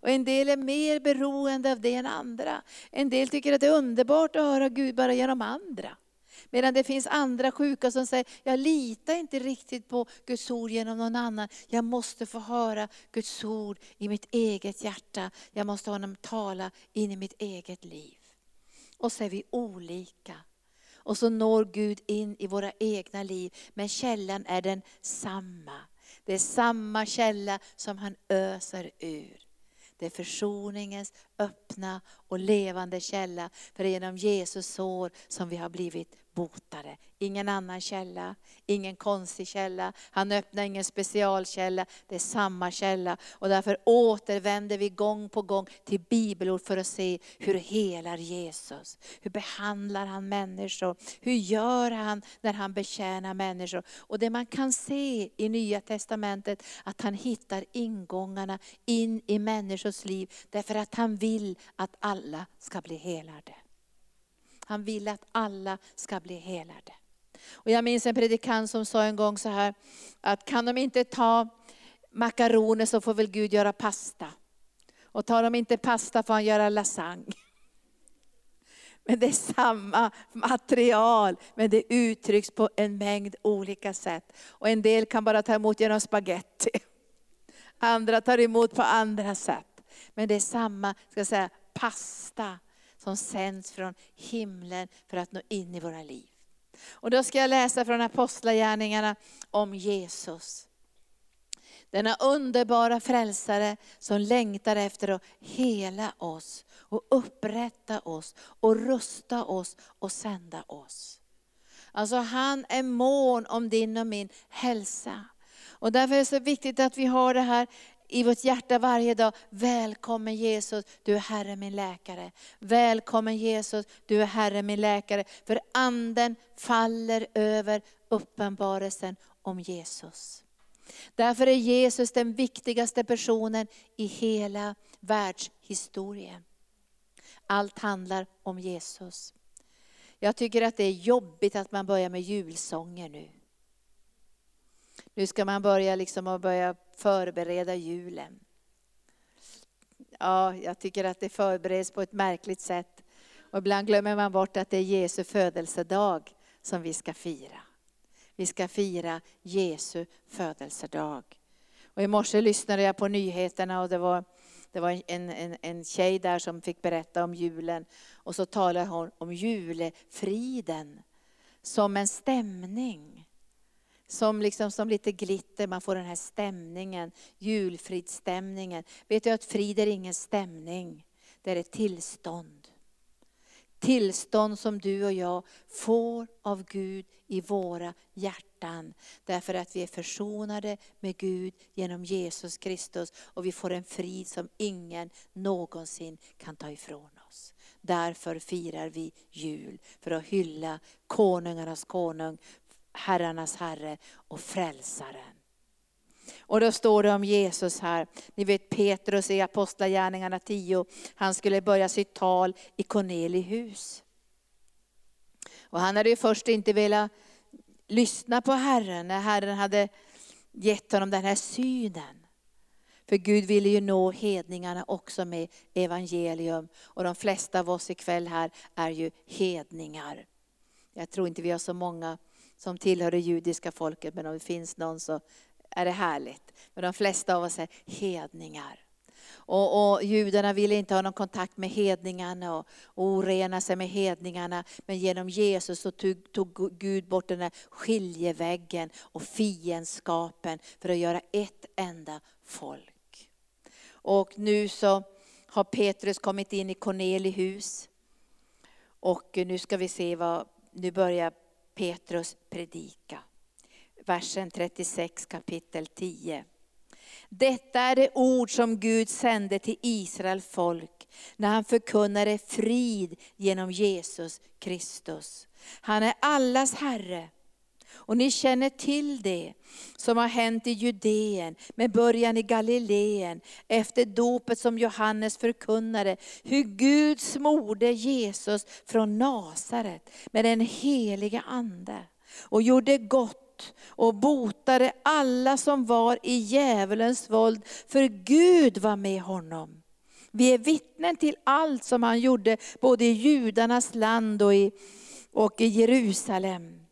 S2: Och en del är mer beroende av det än andra. En del tycker att det är underbart att höra Gud bara genom andra. Medan det finns andra sjuka som säger, jag litar inte riktigt på Guds ord genom någon annan. Jag måste få höra Guds ord i mitt eget hjärta. Jag måste ha honom tala in i mitt eget liv. Och så är vi olika. Och så når Gud in i våra egna liv. Men källan är den samma. Det är samma källa som han öser ur. Det är försoningens öppna och levande källa. För det är genom Jesus sår som vi har blivit botade. Ingen annan källa, ingen konstig källa. Han öppnar ingen specialkälla, det är samma källa. Och därför återvänder vi gång på gång till bibelord för att se hur helar Jesus? Hur behandlar han människor? Hur gör han när han betjänar människor? Och det man kan se i Nya Testamentet, att han hittar ingångarna in i människors liv. Därför att han vill att alla ska bli helade. Han vill att alla ska bli helade. Och jag minns en predikant som sa en gång så här, att kan de inte ta makaroner så får väl Gud göra pasta. Och tar de inte pasta får han göra lasagne. Men det är samma material, men det uttrycks på en mängd olika sätt. Och en del kan bara ta emot genom spaghetti. Andra tar emot på andra sätt. Men det är samma, ska jag säga, pasta som sänds från himlen för att nå in i våra liv. Och då ska jag läsa från Apostlagärningarna om Jesus. Denna underbara frälsare som längtar efter att hela oss och upprätta oss och rusta oss och sända oss. Alltså han är mån om din och min hälsa. Och därför är det så viktigt att vi har det här i vårt hjärta varje dag. Välkommen Jesus, du är Herre min läkare. Välkommen Jesus, du är Herre min läkare. För anden faller över uppenbarelsen om Jesus. Därför är Jesus den viktigaste personen i hela världshistorien. Allt handlar om Jesus. Jag tycker att det är jobbigt att man börjar med julsånger nu. Nu ska man börja liksom och börja förbereda julen. Ja, jag tycker att det förbereds på ett märkligt sätt. Och ibland glömmer man bort att det är Jesu födelsedag som vi ska fira. Vi ska fira Jesu födelsedag. Och I morse lyssnade jag på nyheterna och det var, det var en, en, en tjej där som fick berätta om julen. Och så talade hon om julefriden som en stämning som, liksom, som lite glitter, man får den här stämningen, julfridsstämningen. Vet du att frid är ingen stämning, det är ett tillstånd. Tillstånd som du och jag får av Gud i våra hjärtan. Därför att vi är försonade med Gud genom Jesus Kristus. Och vi får en frid som ingen någonsin kan ta ifrån oss. Därför firar vi jul, för att hylla konungarnas konung, herrarnas herre och frälsaren. Och då står det om Jesus här, ni vet Petrus i Apostlagärningarna 10, han skulle börja sitt tal i Cornelihus. Och han hade ju först inte velat lyssna på Herren när Herren hade gett honom den här synen. För Gud ville ju nå hedningarna också med evangelium. Och de flesta av oss ikväll här är ju hedningar. Jag tror inte vi har så många som tillhör det judiska folket, men om det finns någon så är det härligt. Men de flesta av oss är hedningar. Och, och judarna ville inte ha någon kontakt med hedningarna och, orena sig med hedningarna. Men genom Jesus så tog, tog Gud bort den där skiljeväggen och fiendskapen för att göra ett enda folk. Och nu så har Petrus kommit in i Cornelihus. Och nu ska vi se vad, nu börjar Petrus predika. Versen 36 kapitel 10. Detta är det ord som Gud sände till Israels folk när han förkunnade frid genom Jesus Kristus. Han är allas Herre. Och ni känner till det som har hänt i Judeen med början i Galileen efter dopet som Johannes förkunnade. Hur Gud smorde Jesus från Nasaret med den helige Ande och gjorde gott och botade alla som var i djävulens våld, för Gud var med honom. Vi är vittnen till allt som han gjorde, både i judarnas land och i, och i Jerusalem.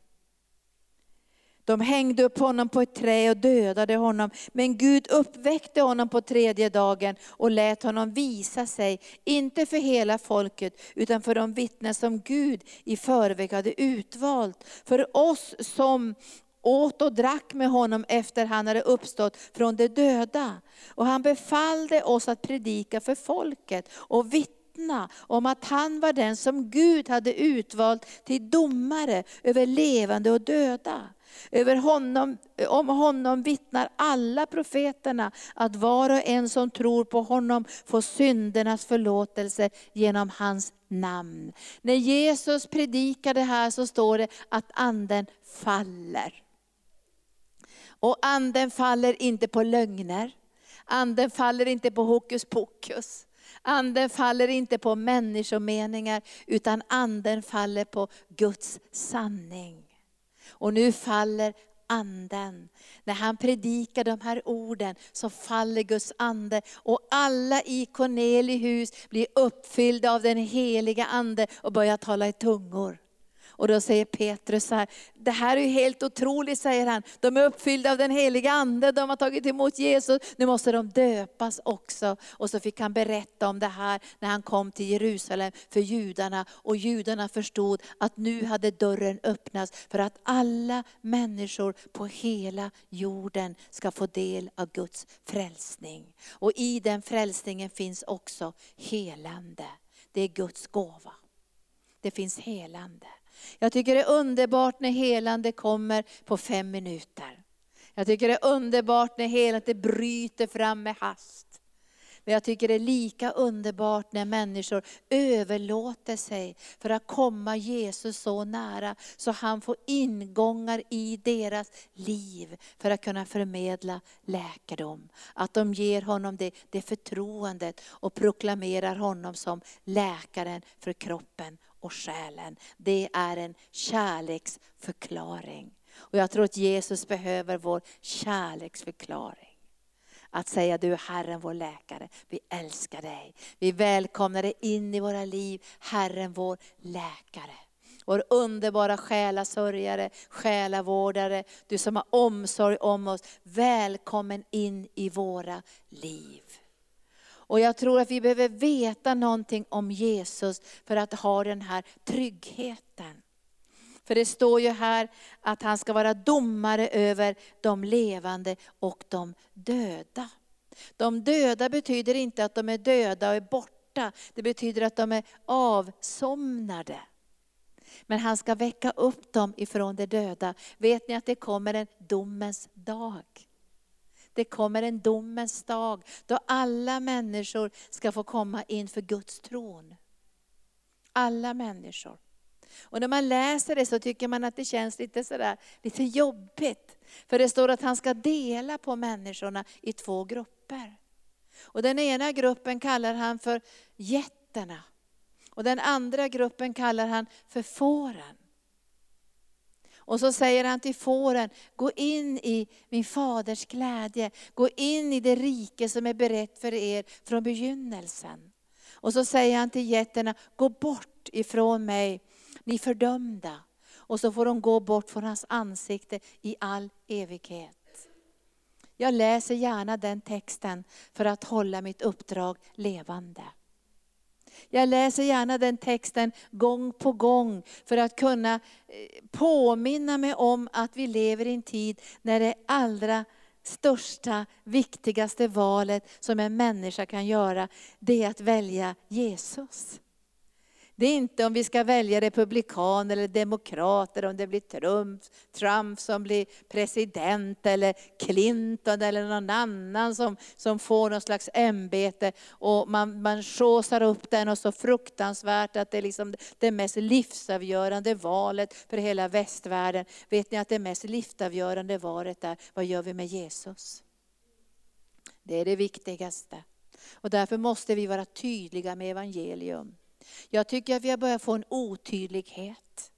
S2: De hängde upp honom på ett trä och dödade honom. Men Gud uppväckte honom på tredje dagen och lät honom visa sig, inte för hela folket, utan för de vittnen som Gud i förväg hade utvalt. För oss som åt och drack med honom efter han hade uppstått från de döda. Och han befallde oss att predika för folket och vittna om att han var den som Gud hade utvalt till domare över levande och döda. Över honom, om honom vittnar alla profeterna att var och en som tror på honom får syndernas förlåtelse genom hans namn. När Jesus predikade här så står det att anden faller. Och anden faller inte på lögner. Anden faller inte på hokus pokus. Anden faller inte på människomeningar, utan anden faller på Guds sanning. Och nu faller anden. När han predikar de här orden så faller Guds ande och alla i Cornelius blir uppfyllda av den heliga ande och börjar tala i tungor. Och då säger Petrus så här, det här är ju helt otroligt säger han. De är uppfyllda av den heliga ande, de har tagit emot Jesus, nu måste de döpas också. Och så fick han berätta om det här när han kom till Jerusalem för judarna. Och judarna förstod att nu hade dörren öppnats för att alla människor på hela jorden ska få del av Guds frälsning. Och i den frälsningen finns också helande. Det är Guds gåva. Det finns helande. Jag tycker det är underbart när helande kommer på fem minuter. Jag tycker det är underbart när helande bryter fram med hast. Men jag tycker det är lika underbart när människor överlåter sig för att komma Jesus så nära, så han får ingångar i deras liv för att kunna förmedla läkedom. Att de ger honom det, det förtroendet och proklamerar honom som läkaren för kroppen och själen. Det är en kärleksförklaring. Och jag tror att Jesus behöver vår kärleksförklaring. Att säga du är Herren vår läkare, vi älskar dig. Vi välkomnar dig in i våra liv, Herren vår läkare. Vår underbara själasörjare, själavårdare, du som har omsorg om oss. Välkommen in i våra liv. Och jag tror att vi behöver veta någonting om Jesus för att ha den här tryggheten. För det står ju här att han ska vara domare över de levande och de döda. De döda betyder inte att de är döda och är borta. Det betyder att de är avsomnade. Men han ska väcka upp dem ifrån de döda. Vet ni att det kommer en domens dag? Det kommer en domens dag då alla människor ska få komma inför Guds tron. Alla människor. Och när man läser det så tycker man att det känns lite, sådär, lite jobbigt. För det står att han ska dela på människorna i två grupper. Och den ena gruppen kallar han för getterna. Och den andra gruppen kallar han för fåren. Och så säger han till fåren, gå in i min faders glädje. Gå in i det rike som är berett för er från begynnelsen. Och så säger han till getterna, gå bort ifrån mig, ni fördömda. Och så får de gå bort från hans ansikte i all evighet. Jag läser gärna den texten för att hålla mitt uppdrag levande. Jag läser gärna den texten gång på gång för att kunna eh, påminna mig om att vi lever i en tid när det allra största, viktigaste valet som en människa kan göra, det är att välja Jesus. Det är inte om vi ska välja republikaner eller demokrater, om det blir Trump, Trump som blir president eller Clinton eller någon annan som, som får någon slags ämbete. Och man, man såsar upp den och så fruktansvärt att det är liksom det mest livsavgörande valet för hela västvärlden. Vet ni att det mest livsavgörande valet är, vad gör vi med Jesus? Det är det viktigaste. Och därför måste vi vara tydliga med evangelium. Jag tycker att vi har börjat få en otydlighet.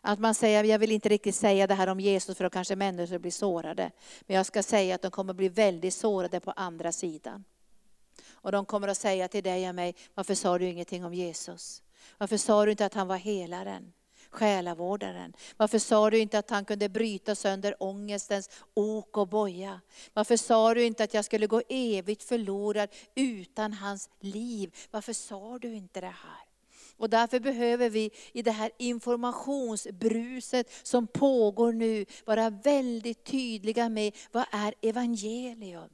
S2: Att man säger, jag vill inte riktigt säga det här om Jesus för då kanske människor blir sårade. Men jag ska säga att de kommer bli väldigt sårade på andra sidan. Och de kommer att säga till dig och mig, varför sa du ingenting om Jesus? Varför sa du inte att han var helaren? Själavårdaren? Varför sa du inte att han kunde bryta sönder ångestens ok och boja? Varför sa du inte att jag skulle gå evigt förlorad utan hans liv? Varför sa du inte det här? Och därför behöver vi i det här informationsbruset som pågår nu vara väldigt tydliga med vad är evangelium?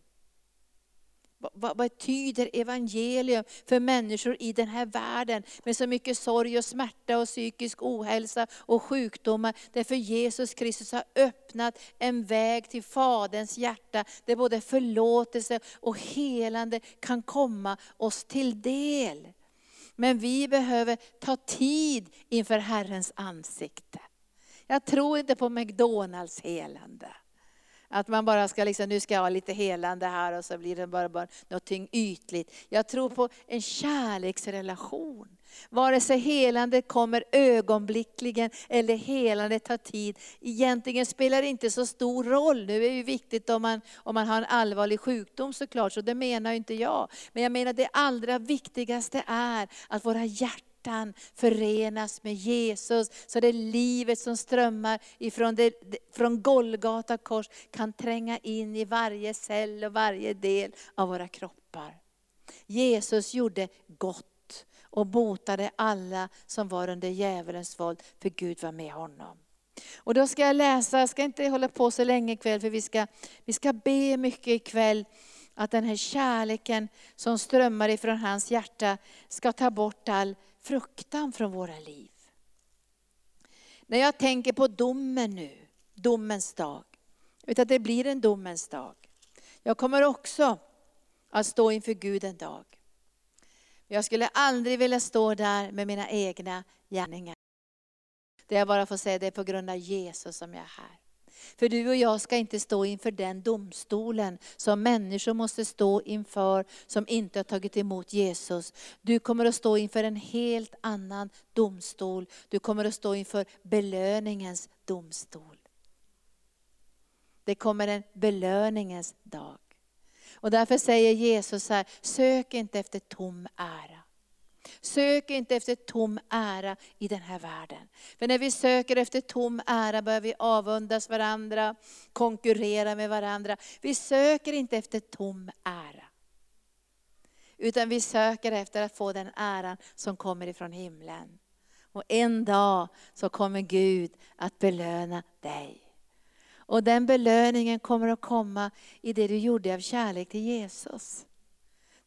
S2: Vad, betyder evangelium för människor i den här världen med så mycket sorg och smärta och psykisk ohälsa och sjukdomar. Därför Jesus Kristus har öppnat en väg till Faderns hjärta där både förlåtelse och helande kan komma oss till del. Men vi behöver ta tid inför Herrens ansikte. Jag tror inte på McDonalds helande. Att man bara ska, liksom, nu ska jag ha lite helande här och så blir det bara, bara någonting ytligt. Jag tror på en kärleksrelation. Vare sig helandet kommer ögonblickligen eller helandet tar tid. Egentligen spelar det inte så stor roll. Nu är det ju viktigt om man, om man har en allvarlig sjukdom såklart, så det menar inte jag. Men jag menar det allra viktigaste är att våra hjärtan hjärtan förenas med Jesus. Så det livet som strömmar ifrån det, från Golgata kors kan tränga in i varje cell och varje del av våra kroppar. Jesus gjorde gott och botade alla som var under djävulens våld, för Gud var med honom. Och då ska jag läsa, jag ska inte hålla på så länge ikväll, för vi ska, vi ska be mycket ikväll att den här kärleken som strömmar ifrån hans hjärta ska ta bort all fruktan från våra liv. När jag tänker på domen nu, domens dag, vet att det blir en domens dag. Jag kommer också att stå inför Gud en dag. Jag skulle aldrig vilja stå där med mina egna gärningar. Det jag bara får säga det är på grund av Jesus som jag är här. För du och jag ska inte stå inför den domstolen som människor måste stå inför som inte har tagit emot Jesus. Du kommer att stå inför en helt annan domstol. Du kommer att stå inför belöningens domstol. Det kommer en belöningens dag. Och därför säger Jesus här, sök inte efter tom ära. Sök inte efter tom ära i den här världen. För när vi söker efter tom ära börjar vi avundas varandra, konkurrera med varandra. Vi söker inte efter tom ära. Utan vi söker efter att få den äran som kommer ifrån himlen. Och en dag så kommer Gud att belöna dig. Och den belöningen kommer att komma i det du gjorde av kärlek till Jesus.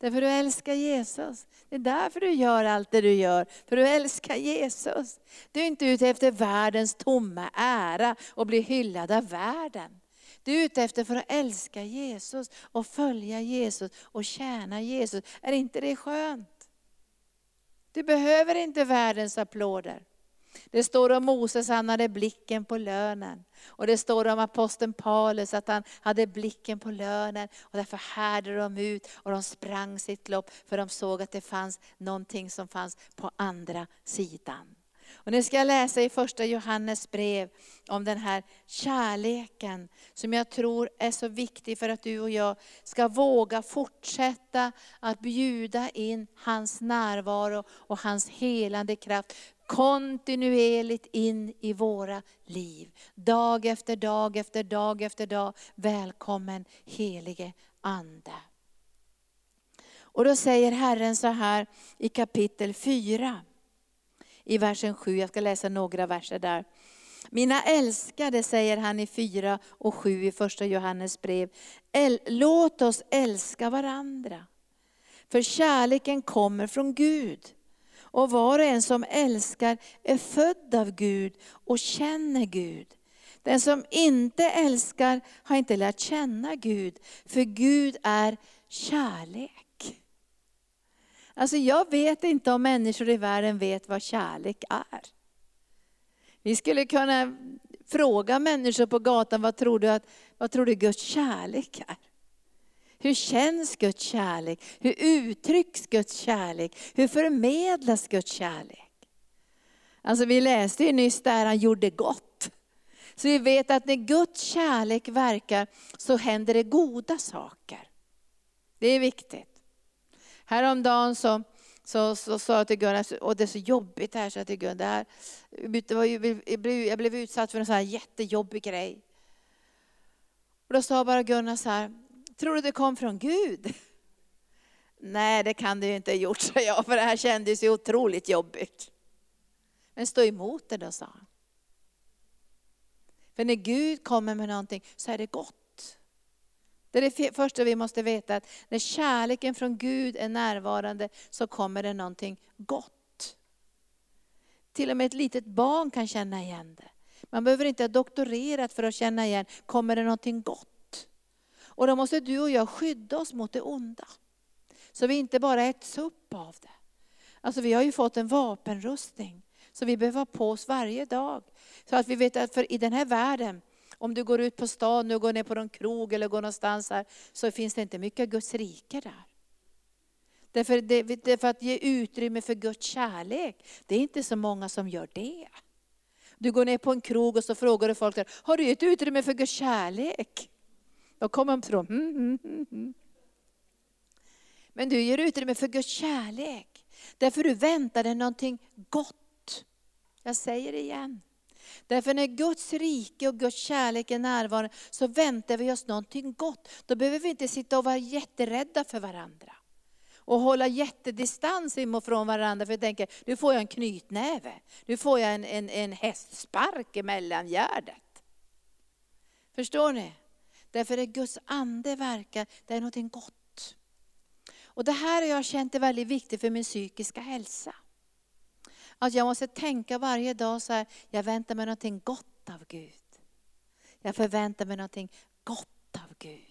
S2: Därför du älskar Jesus. Det är därför du gör allt det du gör, för du älskar Jesus. Du är inte ute efter världens tomma ära och bli hyllad av världen. Du är ute efter för att älska Jesus och följa Jesus och tjäna Jesus. Är inte det skönt? Du behöver inte världens applåder. Det står om Moses, han hade blicken på lönen. Och det står om aposteln Paulus att han hade blicken på lönen. Och därför härdade de ut och de sprang sitt lopp för de såg att det fanns någonting som fanns på andra sidan. Och nu ska jag läsa i första Johannes brev om den här kärleken som jag tror är så viktig för att du och jag ska våga fortsätta att bjuda in hans närvaro och hans helande kraft kontinuerligt in i våra liv. Dag efter dag efter dag efter dag. Välkommen helige Ande. Och då säger Herren så här i kapitel 4 i versen 7. Jag ska läsa några verser där. Mina älskade, säger han i 4 och 7 i första Johannes brev. Låt oss älska varandra. För kärleken kommer från Gud. Och var och en som älskar är född av Gud och känner Gud. Den som inte älskar har inte lärt känna Gud, för Gud är kärlek. Alltså jag vet inte om människor i världen vet vad kärlek är. Vi skulle kunna fråga människor på gatan, vad tror du, att, vad tror du Guds kärlek är? Hur känns Guds kärlek? Hur uttrycks Guds kärlek? Hur förmedlas Guds kärlek? Alltså vi läste ju nyss där han gjorde gott. Så vi vet att när Guds kärlek verkar så händer det goda saker. Det är viktigt. Häromdagen så, så, så sa jag till Gunnar, alltså, och det är så jobbigt här, så jag till Gunnar, jag blev utsatt för en sån här jättejobbig grej. Och då sa bara Gunnar så här, tror du det kom från Gud? Nej, det kan det ju inte ha gjort, sa jag, för det här kändes ju otroligt jobbigt. Men stå emot det då, sa han. För när Gud kommer med någonting så är det gott. Det är det första vi måste veta, att när kärleken från Gud är närvarande så kommer det någonting gott. Till och med ett litet barn kan känna igen det. Man behöver inte ha doktorerat för att känna igen, kommer det någonting gott? Och då måste du och jag skydda oss mot det onda. Så vi inte bara äts upp av det. Alltså vi har ju fått en vapenrustning. Så vi behöver ha på oss varje dag. Så att vi vet att för i den här världen om du går ut på stan nu går ner på någon krog eller går någonstans här, så finns det inte mycket Guds rike där. Därför, det, därför att ge utrymme för Guds kärlek, det är inte så många som gör det. Du går ner på en krog och så frågar du folk, där, har du gett utrymme för Guds kärlek? Då kommer de tro, mm, mm, mm, mm. Men du ger utrymme för Guds kärlek. Därför du väntar dig någonting gott. Jag säger det igen. Därför när Guds rike och Guds kärlek är närvarande så väntar vi oss någonting gott. Då behöver vi inte sitta och vara jätterädda för varandra. Och hålla jättedistans ifrån varandra för jag tänker, nu får jag en knytnäve. Nu får jag en, en, en hästspark i mellangärdet. Förstår ni? Därför är Guds ande verkar, det är någonting gott. Och det här har jag känt är väldigt viktigt för min psykiska hälsa. Att jag måste tänka varje dag så här, jag väntar mig någonting gott av Gud. Jag förväntar mig någonting gott av Gud.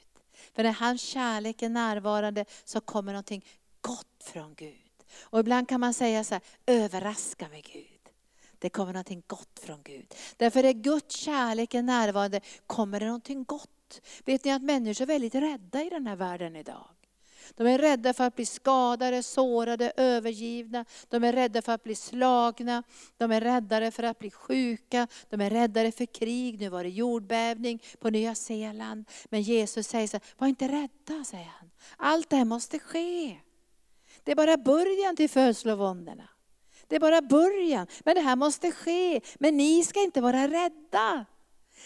S2: För när hans kärlek är närvarande så kommer någonting gott från Gud. Och ibland kan man säga så här, överraska mig Gud. Det kommer någonting gott från Gud. Därför är Guds kärlek är närvarande kommer det någonting gott. Vet ni att människor är väldigt rädda i den här världen idag. De är rädda för att bli skadade, sårade, övergivna. De är rädda för att bli slagna. De är räddare för att bli sjuka. De är räddare för krig. Nu var det jordbävning på Nya Zeeland. Men Jesus säger så här, var inte rädda, säger han. Allt det här måste ske. Det är bara början till födslovåndorna. Det är bara början. Men det här måste ske. Men ni ska inte vara rädda.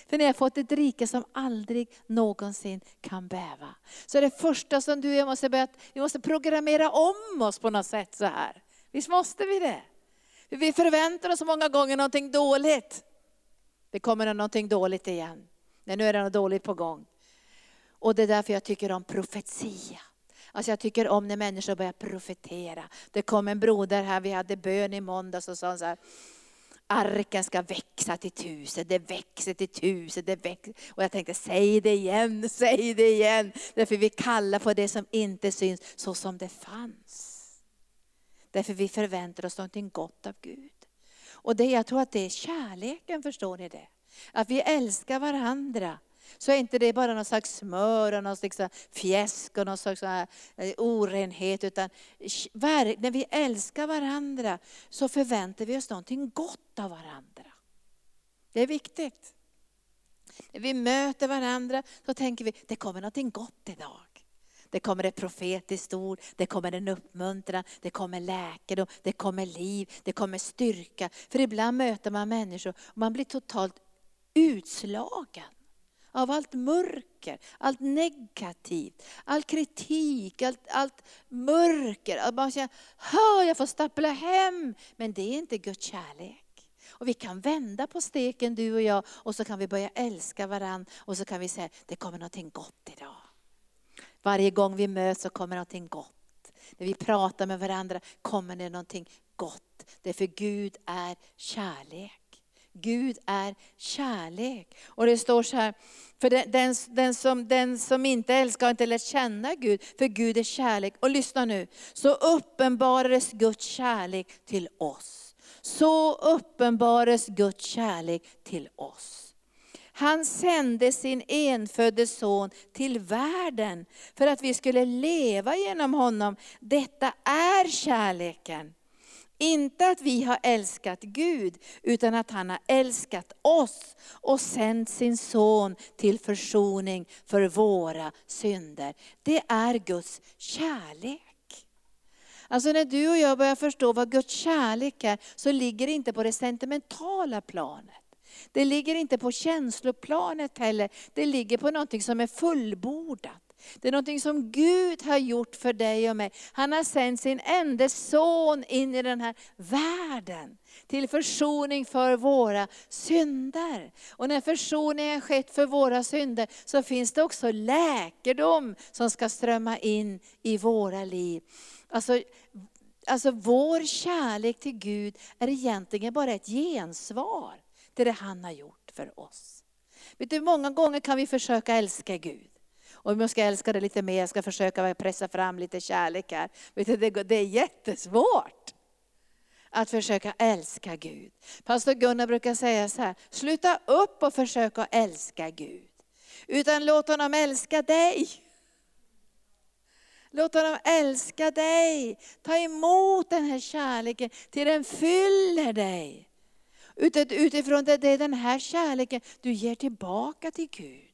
S2: För ni har fått ett rike som aldrig någonsin kan bäva. Så det första som du och jag måste börja, vi måste programmera om oss på något sätt så här. Visst måste vi det? För vi förväntar oss många gånger någonting dåligt. Det kommer någonting dåligt igen. Nej, nu är det något dåligt på gång. Och det är därför jag tycker om profetia. Alltså jag tycker om när människor börjar profetera. Det kom en broder här, vi hade bön i måndags och sa så här, arken ska växa till tusen, det växer till tusen, det växer. Och jag tänkte, säg det igen, säg det igen. Därför vi kallar på det som inte syns så som det fanns. Därför vi förväntar oss någonting gott av Gud. Och det, jag tror att det är kärleken, förstår ni det? Att vi älskar varandra. Så är inte det bara någon slags smör och någon slags fjäsk och någon slags eh, orenhet. Utan när vi älskar varandra så förväntar vi oss någonting gott av varandra. Det är viktigt. När vi möter varandra så tänker vi, det kommer någonting gott idag. Det kommer ett profetiskt ord, det kommer en uppmuntran, det kommer läkedom, det kommer liv, det kommer styrka. För ibland möter man människor och man blir totalt utslagen av allt mörker, allt negativt, all kritik, allt, allt mörker. Att man känner, jag får stappla hem. Men det är inte Guds kärlek. Och vi kan vända på steken du och jag och så kan vi börja älska varandra och så kan vi säga, det kommer någonting gott idag. Varje gång vi möts så kommer någonting gott. När vi pratar med varandra kommer det någonting gott. Därför Gud är kärlek. Gud är kärlek. Och det står så här, för den, den, den, som, den som inte älskar har inte lärt känna Gud, för Gud är kärlek. Och lyssna nu, så uppenbarades Guds kärlek till oss. Så uppenbarades Guds kärlek till oss. Han sände sin enfödde son till världen för att vi skulle leva genom honom. Detta är kärleken. Inte att vi har älskat Gud, utan att han har älskat oss och sänt sin son till försoning för våra synder. Det är Guds kärlek. Alltså när du och jag börjar förstå vad Guds kärlek är, så ligger det inte på det sentimentala planet. Det ligger inte på känsloplanet heller, det ligger på någonting som är fullbordat. Det är någonting som Gud har gjort för dig och mig. Han har sänt sin enda son in i den här världen. Till försoning för våra synder. Och när försoningen skett för våra synder så finns det också läkedom som ska strömma in i våra liv. Alltså, alltså vår kärlek till Gud är egentligen bara ett gensvar till det han har gjort för oss. Vet du, många gånger kan vi försöka älska Gud. Och jag ska älska det lite mer, jag ska försöka pressa fram lite kärlek här. Vet du, det är jättesvårt att försöka älska Gud. Pastor Gunnar brukar säga så här, sluta upp och försöka älska Gud. Utan låt honom älska dig. Låt honom älska dig. Ta emot den här kärleken till den fyller dig. Utifrån det, det är den här kärleken du ger tillbaka till Gud.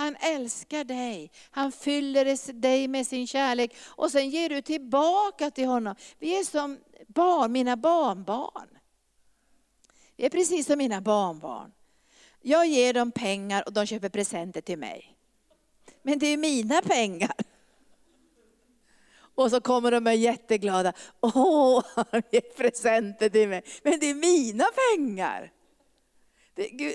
S2: Han älskar dig, han fyller dig med sin kärlek och sen ger du tillbaka till honom. Vi är som barn, mina barnbarn. Vi är precis som mina barnbarn. Jag ger dem pengar och de köper presenter till mig. Men det är mina pengar. Och så kommer de och är jätteglada. Åh, han ger presenter till mig. Men det är mina pengar.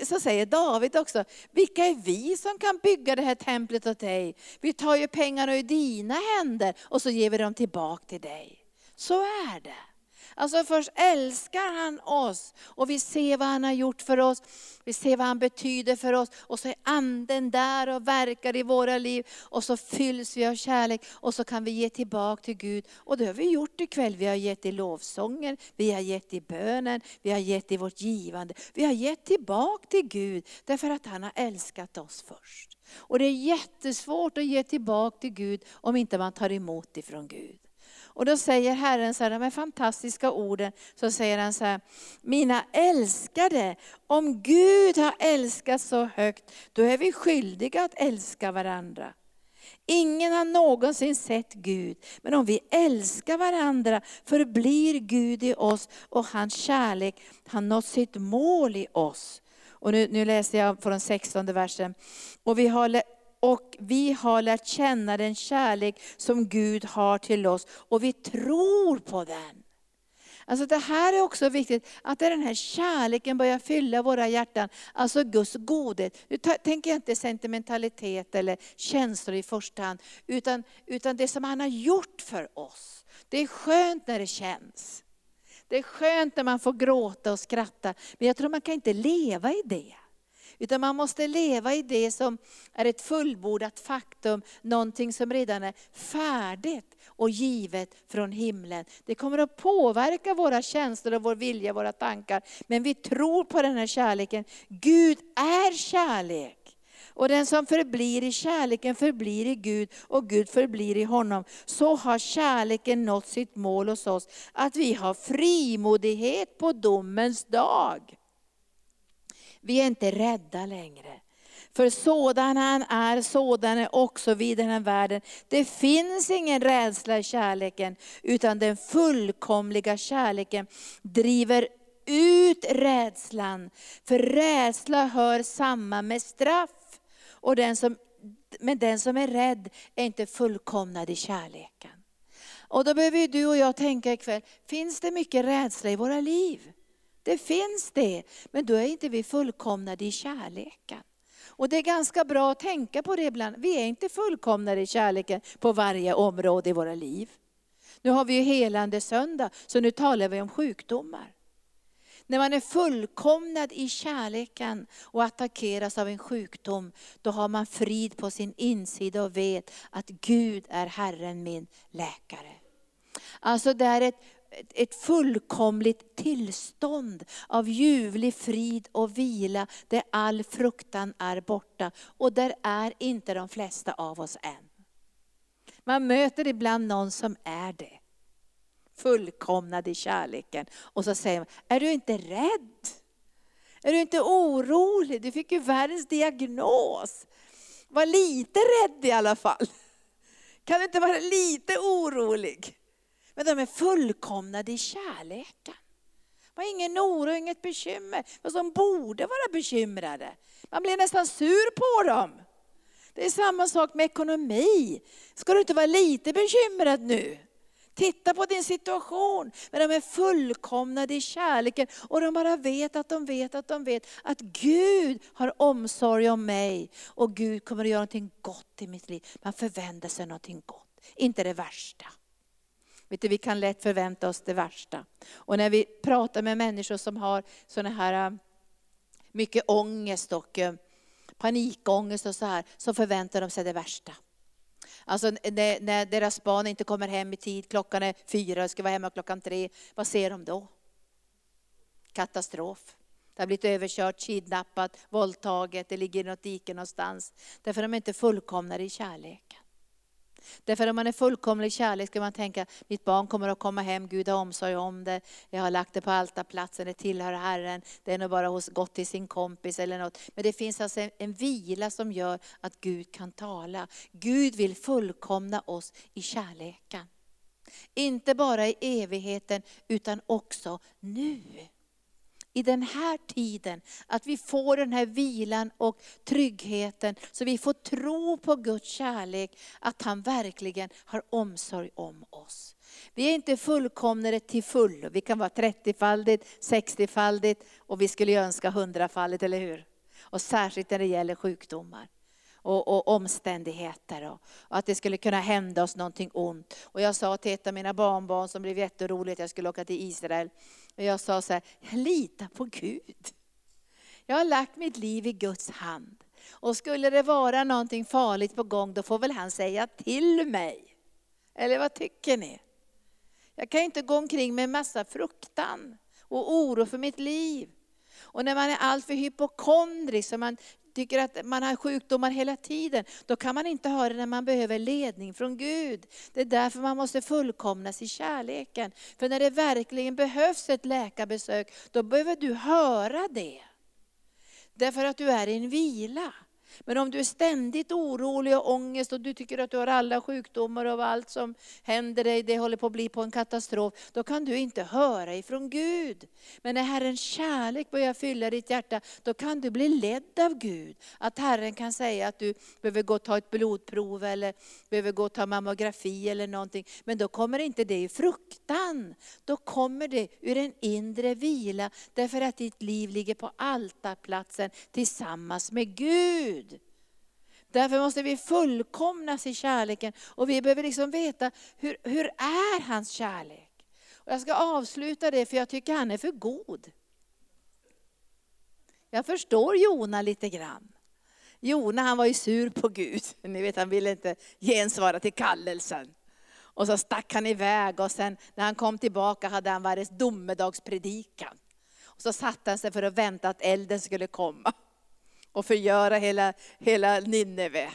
S2: Så säger David också, vilka är vi som kan bygga det här templet åt dig? Vi tar ju pengarna ur dina händer och så ger vi dem tillbaka till dig. Så är det. Alltså först älskar han oss och vi ser vad han har gjort för oss. Vi ser vad han betyder för oss och så är anden där och verkar i våra liv. Och så fylls vi av kärlek och så kan vi ge tillbaka till Gud. Och det har vi gjort ikväll. Vi har gett i lovsången, vi har gett i bönen, vi har gett i vårt givande. Vi har gett tillbaka till Gud därför att han har älskat oss först. Och det är jättesvårt att ge tillbaka till Gud om inte man tar emot ifrån Gud. Och då säger Herren så här, de här fantastiska orden, så säger han så här, mina älskade, om Gud har älskat så högt, då är vi skyldiga att älska varandra. Ingen har någonsin sett Gud, men om vi älskar varandra förblir Gud i oss och hans kärlek har nått sitt mål i oss. Och nu, nu läser jag från 16 versen. Och vi har och vi har lärt känna den kärlek som Gud har till oss och vi tror på den. Alltså det här är också viktigt, att den här kärleken börjar fylla våra hjärtan. Alltså Guds godhet. Nu tänker jag inte sentimentalitet eller känslor i första hand, utan, utan det som han har gjort för oss. Det är skönt när det känns. Det är skönt när man får gråta och skratta, men jag tror man kan inte leva i det. Utan man måste leva i det som är ett fullbordat faktum, någonting som redan är färdigt och givet från himlen. Det kommer att påverka våra känslor och vår vilja, våra tankar. Men vi tror på den här kärleken. Gud är kärlek. Och den som förblir i kärleken förblir i Gud och Gud förblir i honom. Så har kärleken nått sitt mål hos oss, att vi har frimodighet på domens dag. Vi är inte rädda längre. För sådan han är, sådan är också vi i den här världen. Det finns ingen rädsla i kärleken, utan den fullkomliga kärleken driver ut rädslan. För rädsla hör samman med straff. Och den som, men den som är rädd är inte fullkomnad i kärleken. Och då behöver du och jag tänka ikväll, finns det mycket rädsla i våra liv? Det finns det, men då är inte vi fullkomnade i kärleken. Och det är ganska bra att tänka på det ibland. Vi är inte fullkomnade i kärleken på varje område i våra liv. Nu har vi ju helande söndag, så nu talar vi om sjukdomar. När man är fullkomnad i kärleken och attackeras av en sjukdom, då har man frid på sin insida och vet att Gud är Herren min läkare. Alltså det är ett, ett fullkomligt tillstånd av ljuvlig frid och vila, där all fruktan är borta. Och där är inte de flesta av oss än. Man möter ibland någon som är det fullkomnad i kärleken. Och så säger man, är du inte rädd? Är du inte orolig? Du fick ju världens diagnos. Var lite rädd i alla fall. Kan du inte vara lite orolig? Men de är fullkomnade i kärleken. De har ingen oro, inget bekymmer. Men de borde vara bekymrade. Man blir nästan sur på dem. Det är samma sak med ekonomi. Ska du inte vara lite bekymrad nu? Titta på din situation. Men de är fullkomnade i kärleken och de bara vet att de vet att de vet att Gud har omsorg om mig. Och Gud kommer att göra någonting gott i mitt liv. Man förväntar sig någonting gott, inte det värsta. Vet du, vi kan lätt förvänta oss det värsta. Och när vi pratar med människor som har såna här äh, mycket ångest och äh, panikångest och så här, så förväntar de sig det värsta. Alltså när, när, deras barn inte kommer hem i tid, klockan är fyra, ska vara hemma klockan tre. Vad ser de då? Katastrof. Det har blivit överkört, kidnappat, våldtaget, det ligger i något dike någonstans. Därför de är inte fullkomnade i kärleken. Därför om man är fullkomlig kärlek ska man tänka, mitt barn kommer att komma hem, Gud har omsorg om det. Jag har lagt det på altarplatsen, det tillhör Herren. Det är nog bara hos, gått till sin kompis eller något. Men det finns alltså en, en vila som gör att Gud kan tala. Gud vill fullkomna oss i kärleken. Inte bara i evigheten utan också nu i den här tiden, att vi får den här vilan och tryggheten, så vi får tro på Guds kärlek, att han verkligen har omsorg om oss. Vi är inte fullkomnare till fullo, vi kan vara 30-faldigt, 60-faldigt och vi skulle önska 100-faldigt, eller hur? Och särskilt när det gäller sjukdomar. Och, och, omständigheter och, och, att det skulle kunna hända oss någonting ont. Och jag sa till ett av mina barnbarn som blev jätteroligt att jag skulle åka till Israel, och jag sa så här, jag litar på Gud. Jag har lagt mitt liv i Guds hand. Och skulle det vara någonting farligt på gång, då får väl han säga till mig. Eller vad tycker ni? Jag kan inte gå omkring med en massa fruktan och oro för mitt liv. Och när man är alltför hypokondrisk, så man tycker att man har sjukdomar hela tiden, då kan man inte höra när man behöver ledning från Gud. Det är därför man måste fullkomnas i kärleken. För när det verkligen behövs ett läkarbesök, då behöver du höra det. Därför att du är i en vila. Men om du är ständigt orolig och ångest och du tycker att du har alla sjukdomar och allt som händer dig, det håller på att bli på en katastrof. Då kan du inte höra ifrån Gud. Men när Herrens kärlek börjar fylla ditt hjärta, då kan du bli ledd av Gud. Att Herren kan säga att du behöver gå och ta ett blodprov eller behöver gå och ta mammografi eller någonting. Men då kommer inte det i fruktan. Då kommer det ur en inre vila, därför att ditt liv ligger på altarplatsen tillsammans med Gud. Därför måste vi fullkomnas i kärleken och vi behöver liksom veta hur, hur är hans kärlek. Och jag ska avsluta det för jag tycker han är för god. Jag förstår Jona lite grann. Jona han var ju sur på Gud. Ni vet han ville inte gensvara till kallelsen. Och så stack han iväg och sen när han kom tillbaka hade han varit domedagspredikan. Och så satte han sig för att vänta att elden skulle komma och förgöra hela, hela Nineve.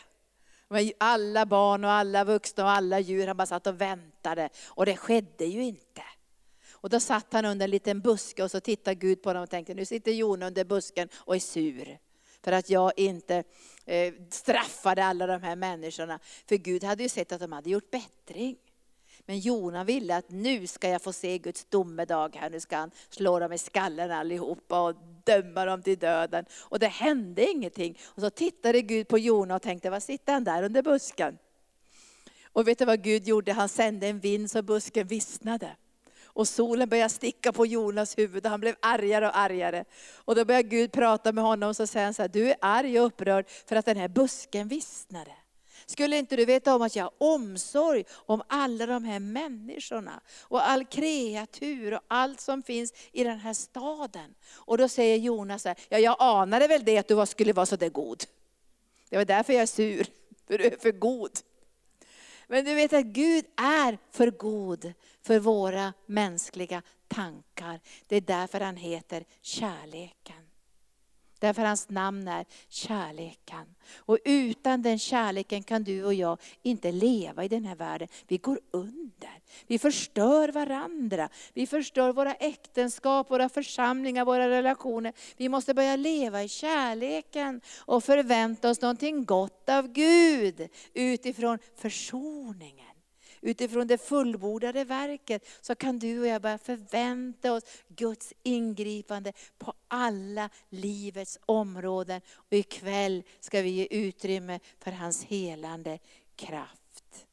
S2: Men alla barn och alla vuxna och alla djur, han bara satt och väntade. Och det skedde ju inte. Och då satt han under en liten buske och så tittade Gud på honom och tänkte, nu sitter Jona under busken och är sur. För att jag inte eh, straffade alla de här människorna. För Gud hade ju sett att de hade gjort bättring. Men Jona ville att nu ska jag få se Guds domedag här. Nu ska han slå dem i skallen allihopa och döma dem till döden. Och det hände ingenting. Och så tittade Gud på Jona och tänkte, vad sitter han där under busken? Och vet du vad Gud gjorde? Han sände en vind så busken vissnade. Och solen började sticka på Jonas huvud och han blev argare och argare. Och då började Gud prata med honom och så säger han så här, du är arg och upprörd för att den här busken vissnade. Skulle inte du veta om att jag har omsorg om alla de här människorna och all kreatur och allt som finns i den här staden? Och då säger Jonas så här, ja jag anade väl det att du skulle vara så där god. Det var därför jag är sur, för du är för god. Men du vet att Gud är för god för våra mänskliga tankar. Det är därför han heter kärleken. Därför hans namn är kärleken. Och utan den kärleken kan du och jag inte leva i den här världen. Vi går under. Vi förstör varandra. Vi förstör våra äktenskap, våra församlingar, våra relationer. Vi måste börja leva i kärleken och förvänta oss någonting gott av Gud utifrån försoningen utifrån det fullbordade verket, så kan du och jag börja förvänta oss Guds ingripande på alla livets områden. Och ikväll ska vi ge utrymme för hans helande kraft.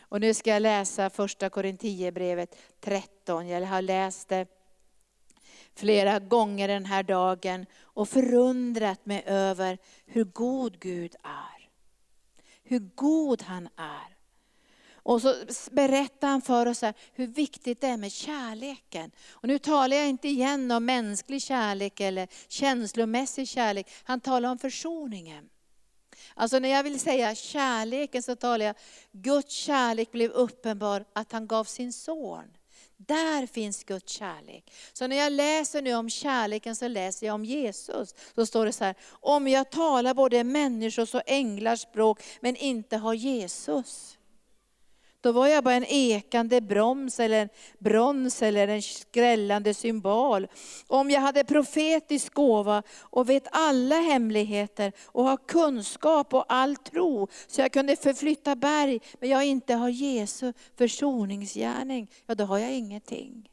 S2: Och nu ska jag läsa första Korinthierbrevet 13. Jag har läst det flera gånger den här dagen och förundrat mig över hur god Gud är. Hur god han är. Och så berättar han för oss hur viktigt det är med kärleken. Och nu talar jag inte igen om mänsklig kärlek eller känslomässig kärlek. Han talar om försoningen. Alltså när jag vill säga kärleken så talar jag, Guds kärlek blev uppenbar att han gav sin son. Där finns Guds kärlek. Så när jag läser nu om kärleken så läser jag om Jesus. Så står det så här, om jag talar både människors och änglars språk men inte har Jesus. Då var jag bara en ekande broms eller en brons eller en skrällande symbol. Om jag hade profetisk gåva och vet alla hemligheter och har kunskap och all tro så jag kunde förflytta berg, men jag inte har Jesu försoningsgärning, ja då har jag ingenting.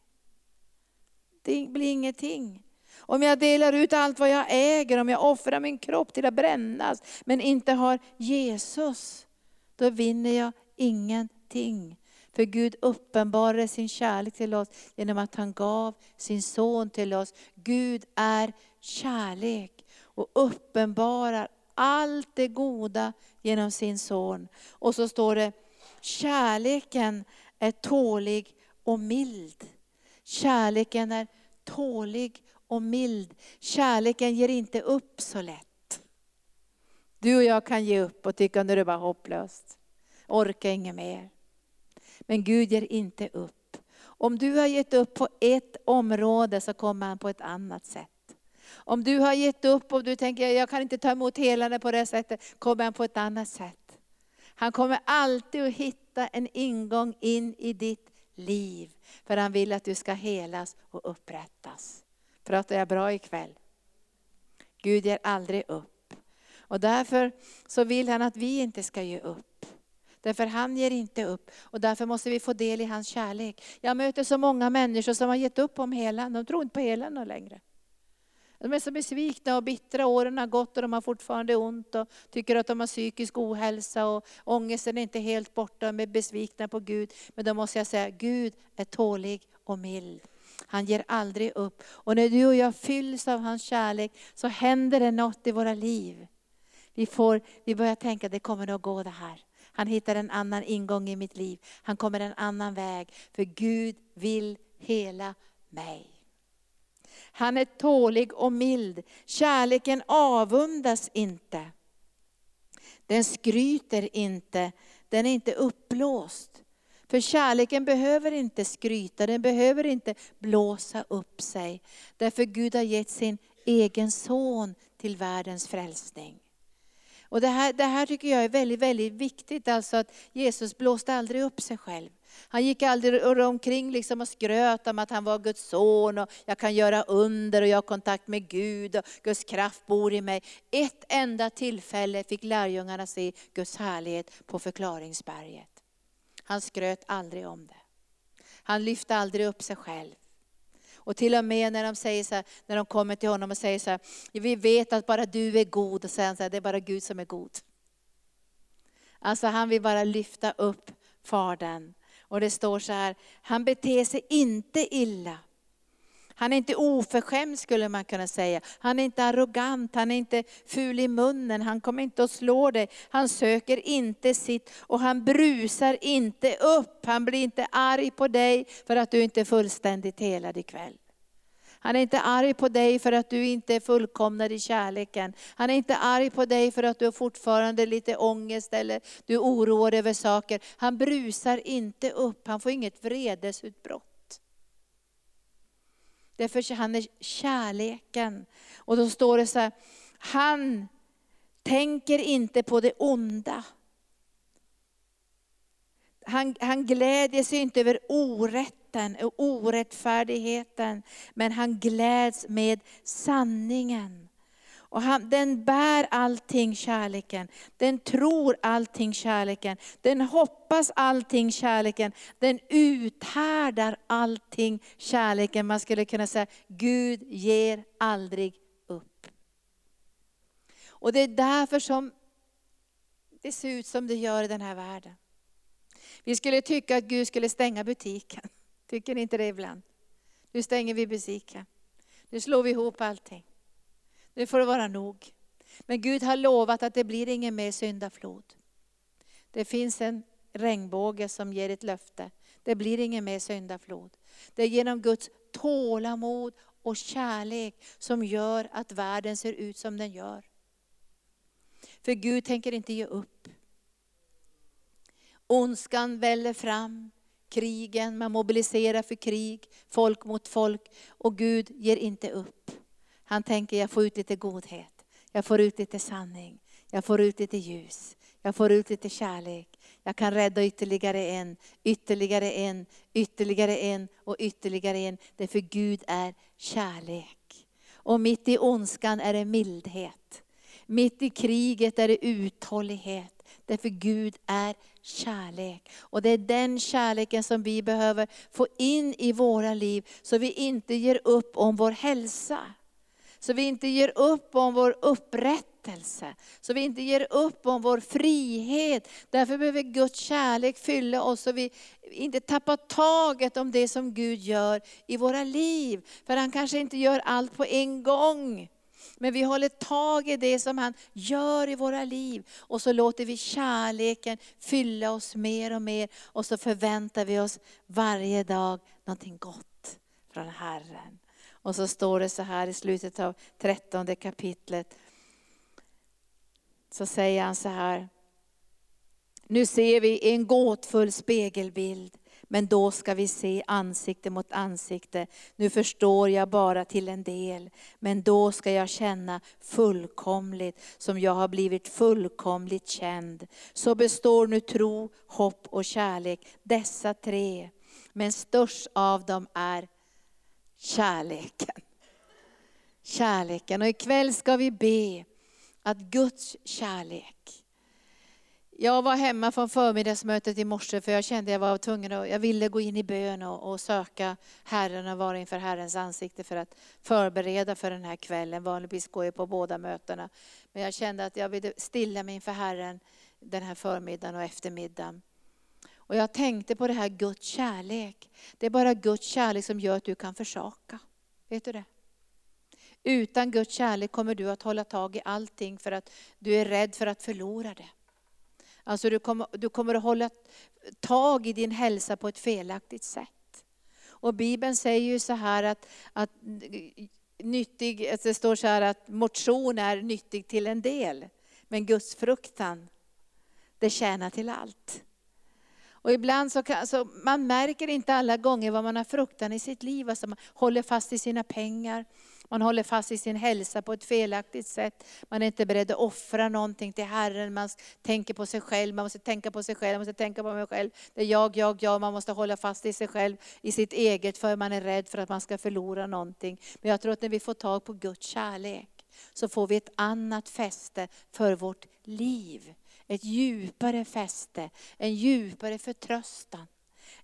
S2: Det blir ingenting. Om jag delar ut allt vad jag äger, om jag offrar min kropp till att brännas, men inte har Jesus, då vinner jag ingen ingenting. För Gud uppenbarade sin kärlek till oss genom att han gav sin son till oss. Gud är kärlek och uppenbarar allt det goda genom sin son. Och så står det, kärleken är tålig och mild. Kärleken är tålig och mild. Kärleken ger inte upp så lätt. Du och jag kan ge upp och tycka att det är bara hopplöst. Orka inget mer. Men Gud ger inte upp. Om du har gett upp på ett område så kommer han på ett annat sätt. Om du har gett upp och du tänker jag kan inte ta emot helande på det sättet, kommer han på ett annat sätt. Han kommer alltid att hitta en ingång in i ditt liv. För han vill att du ska helas och upprättas. Pratar jag bra ikväll? Gud ger aldrig upp. Och därför så vill han att vi inte ska ge upp. Därför han ger inte upp och därför måste vi få del i hans kärlek. Jag möter så många människor som har gett upp om helan, de tror inte på helan längre. De är så besvikna och bittra, åren har gått och de har fortfarande ont och tycker att de har psykisk ohälsa och ångesten är inte helt borta, de är besvikna på Gud. Men då måste jag säga, Gud är tålig och mild. Han ger aldrig upp. Och när du och jag fylls av hans kärlek så händer det något i våra liv. Vi, får, vi börjar tänka, det kommer att gå det här. Han hittar en annan ingång i mitt liv. Han kommer en annan väg. För Gud vill hela mig. Han är tålig och mild. Kärleken avundas inte. Den skryter inte, den är inte uppblåst. För kärleken behöver inte skryta, den behöver inte blåsa upp sig. Därför Gud har gett sin egen son till världens frälsning. Och det, här, det här tycker jag är väldigt, väldigt viktigt, alltså att Jesus blåste aldrig upp sig själv. Han gick aldrig omkring liksom och skröt om att han var Guds son och jag kan göra under och jag har kontakt med Gud och Guds kraft bor i mig. Ett enda tillfälle fick lärjungarna se Guds härlighet på förklaringsberget. Han skröt aldrig om det. Han lyfte aldrig upp sig själv. Och till och med när de, säger så här, när de kommer till honom och säger så här, vi vet att bara du är god, och säger så här, det är bara Gud som är god. Alltså han vill bara lyfta upp Fadern. Och det står så här, han beter sig inte illa. Han är inte oförskämd skulle man kunna säga. Han är inte arrogant, han är inte ful i munnen, han kommer inte att slå dig. Han söker inte sitt och han brusar inte upp. Han blir inte arg på dig för att du inte är fullständigt helad ikväll. Han är inte arg på dig för att du inte är fullkomnad i kärleken. Han är inte arg på dig för att du har fortfarande lite ångest eller du oroar dig över saker. Han brusar inte upp, han får inget vredesutbrott. Därför han är kärleken. Och då står det så här, han tänker inte på det onda. Han, han glädjer sig inte över orätten och orättfärdigheten, men han gläds med sanningen. Och han, den bär allting kärleken. Den tror allting kärleken. Den hoppas allting kärleken. Den uthärdar allting kärleken. Man skulle kunna säga, Gud ger aldrig upp. Och det är därför som det ser ut som det gör i den här världen. Vi skulle tycka att Gud skulle stänga butiken. Tycker ni inte det ibland? Nu stänger vi butiken. Nu slår vi ihop allting. Nu får det vara nog. Men Gud har lovat att det blir ingen mer syndaflod. Det finns en regnbåge som ger ett löfte. Det blir ingen mer syndaflod. Det är genom Guds tålamod och kärlek som gör att världen ser ut som den gör. För Gud tänker inte ge upp. Ondskan väller fram, krigen, man mobiliserar för krig, folk mot folk och Gud ger inte upp. Han tänker, jag får ut lite godhet. Jag får ut lite sanning. Jag får ut lite ljus. Jag får ut lite kärlek. Jag kan rädda ytterligare en, ytterligare en, ytterligare en och ytterligare en. Därför Gud är kärlek. Och mitt i ondskan är det mildhet. Mitt i kriget är det uthållighet. Därför Gud är kärlek. Och det är den kärleken som vi behöver få in i våra liv, så vi inte ger upp om vår hälsa. Så vi inte ger upp om vår upprättelse. Så vi inte ger upp om vår frihet. Därför behöver Guds kärlek fylla oss så vi inte tappar taget om det som Gud gör i våra liv. För han kanske inte gör allt på en gång. Men vi håller tag i det som han gör i våra liv. Och så låter vi kärleken fylla oss mer och mer. Och så förväntar vi oss varje dag någonting gott från Herren. Och så står det så här i slutet av trettonde kapitlet. Så säger han så här. Nu ser vi en gåtfull spegelbild. Men då ska vi se ansikte mot ansikte. Nu förstår jag bara till en del. Men då ska jag känna fullkomligt som jag har blivit fullkomligt känd. Så består nu tro, hopp och kärlek, dessa tre. Men störst av dem är kärleken. Kärleken. Och ikväll ska vi be att Guds kärlek. Jag var hemma från förmiddagsmötet i morse för jag kände jag var tvungen att, jag ville gå in i bön och, och söka Herren och vara inför Herrens ansikte för att förbereda för den här kvällen. Vanligtvis går jag på båda mötena. Men jag kände att jag ville stilla mig inför Herren den här förmiddagen och eftermiddagen. Och jag tänkte på det här Guds kärlek. Det är bara Guds kärlek som gör att du kan försaka. Vet du det? Utan Guds kärlek kommer du att hålla tag i allting för att du är rädd för att förlora det. Alltså du kommer, du kommer att hålla tag i din hälsa på ett felaktigt sätt. Och Bibeln säger ju så här att, att nyttig, det står så här att motion är nyttig till en del. Men Guds fruktan, det tjänar till allt. Och ibland så, kan, så man märker inte alla gånger vad man har fruktan i sitt liv. Alltså man håller fast i sina pengar, man håller fast i sin hälsa på ett felaktigt sätt. Man är inte beredd att offra någonting till Herren. Man tänker på sig själv, man måste tänka på sig själv, man måste tänka på mig själv. Det är jag, jag, jag. Man måste hålla fast i sig själv, i sitt eget, för man är rädd för att man ska förlora någonting. Men jag tror att när vi får tag på Guds kärlek, så får vi ett annat fäste för vårt liv. Ett djupare fäste, en djupare förtröstan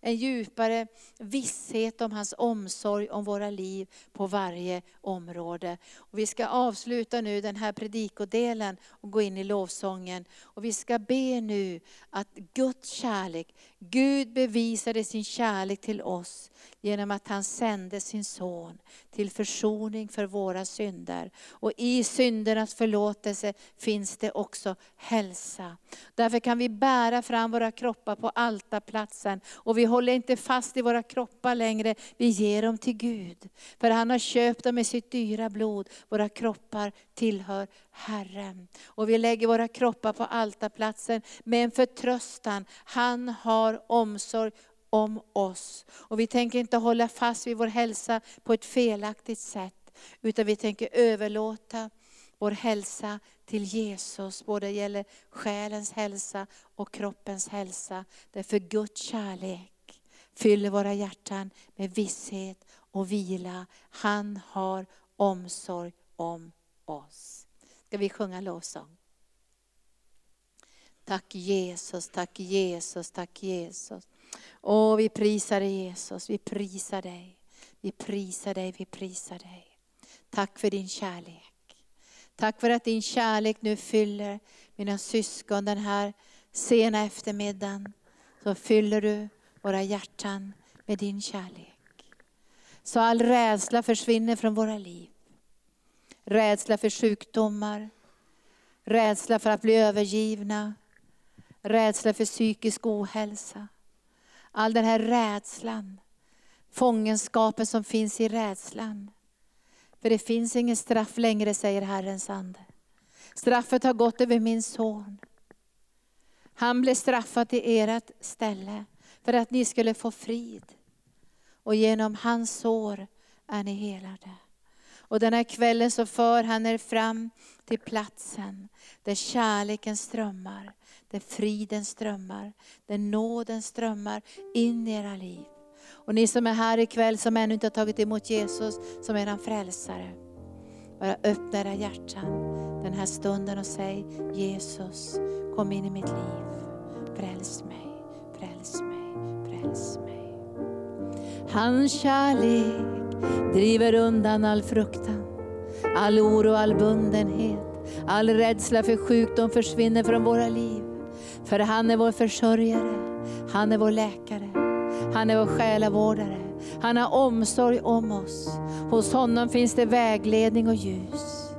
S2: en djupare visshet om hans omsorg om våra liv på varje område. Och vi ska avsluta nu den här predikodelen och gå in i lovsången. Och vi ska be nu att Guds kärlek, Gud bevisade sin kärlek till oss genom att han sände sin son till försoning för våra synder. Och i syndernas förlåtelse finns det också hälsa. Därför kan vi bära fram våra kroppar på altarplatsen och vi håller inte fast i våra kroppar längre, vi ger dem till Gud. För han har köpt dem med sitt dyra blod, våra kroppar tillhör Herren. Och vi lägger våra kroppar på altarplatsen med en förtröstan. Han har omsorg om oss. Och vi tänker inte hålla fast vid vår hälsa på ett felaktigt sätt, utan vi tänker överlåta vår hälsa till Jesus, både gäller själens hälsa och kroppens hälsa. Därför Guds kärlek fyller våra hjärtan med visshet och vila. Han har omsorg om oss. Ska vi sjunga lovsång? Tack Jesus, tack Jesus, tack Jesus. Åh, vi prisar dig Jesus, vi prisar dig. Vi prisar dig, vi prisar dig. Tack för din kärlek. Tack för att din kärlek nu fyller mina syskon den här sena eftermiddagen. Så fyller du våra hjärtan med din kärlek. Så all rädsla försvinner från våra liv. Rädsla för sjukdomar, rädsla för att bli övergivna, rädsla för psykisk ohälsa. All den här rädslan, fångenskapen som finns i rädslan. För det finns ingen straff längre, säger Herrens ande. Straffet har gått över min son. Han blev straffad i ert ställe för att ni skulle få frid. Och genom hans sår är ni helade. Och den här kvällen så för han er fram till platsen där kärleken strömmar, där friden strömmar, där nåden strömmar in i era liv. Och ni som är här ikväll som ännu inte har tagit emot Jesus som er frälsare. Bara öppna era hjärtan den här stunden och säg Jesus, kom in i mitt liv. Fräls mig, fräls mig, fräls mig. Hans kärlek driver undan all fruktan, all oro, all bundenhet. All rädsla för sjukdom försvinner från våra liv. För han är vår försörjare, han är vår läkare, han är vår själavårdare. Han har omsorg om oss. Hos honom finns det vägledning och ljus.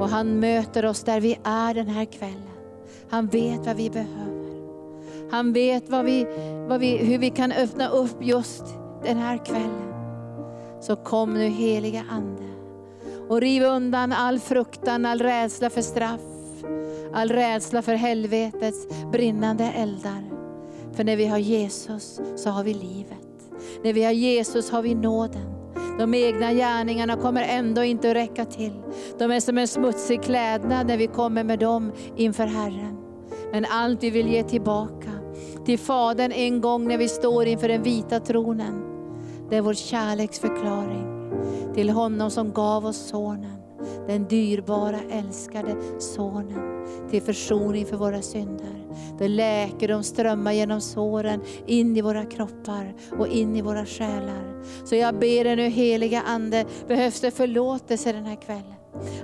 S2: Och han möter oss där vi är den här kvällen. Han vet vad vi behöver. Han vet vad vi, vad vi, hur vi kan öppna upp just den här kvällen. Så kom nu heliga Ande och riv undan all fruktan, all rädsla för straff, all rädsla för helvetets brinnande eldar. För när vi har Jesus så har vi livet. När vi har Jesus har vi nåden. De egna gärningarna kommer ändå inte att räcka till. De är som en smutsig klädnad när vi kommer med dem inför Herren. Men allt vi vill ge tillbaka till Fadern en gång när vi står inför den vita tronen. Det är vår kärleksförklaring till honom som gav oss sonen. Den dyrbara älskade sonen till försoning för våra synder. Där läkedom strömmar genom såren in i våra kroppar och in i våra själar. Så jag ber dig nu heliga Ande, behövs det förlåtelse den här kvällen?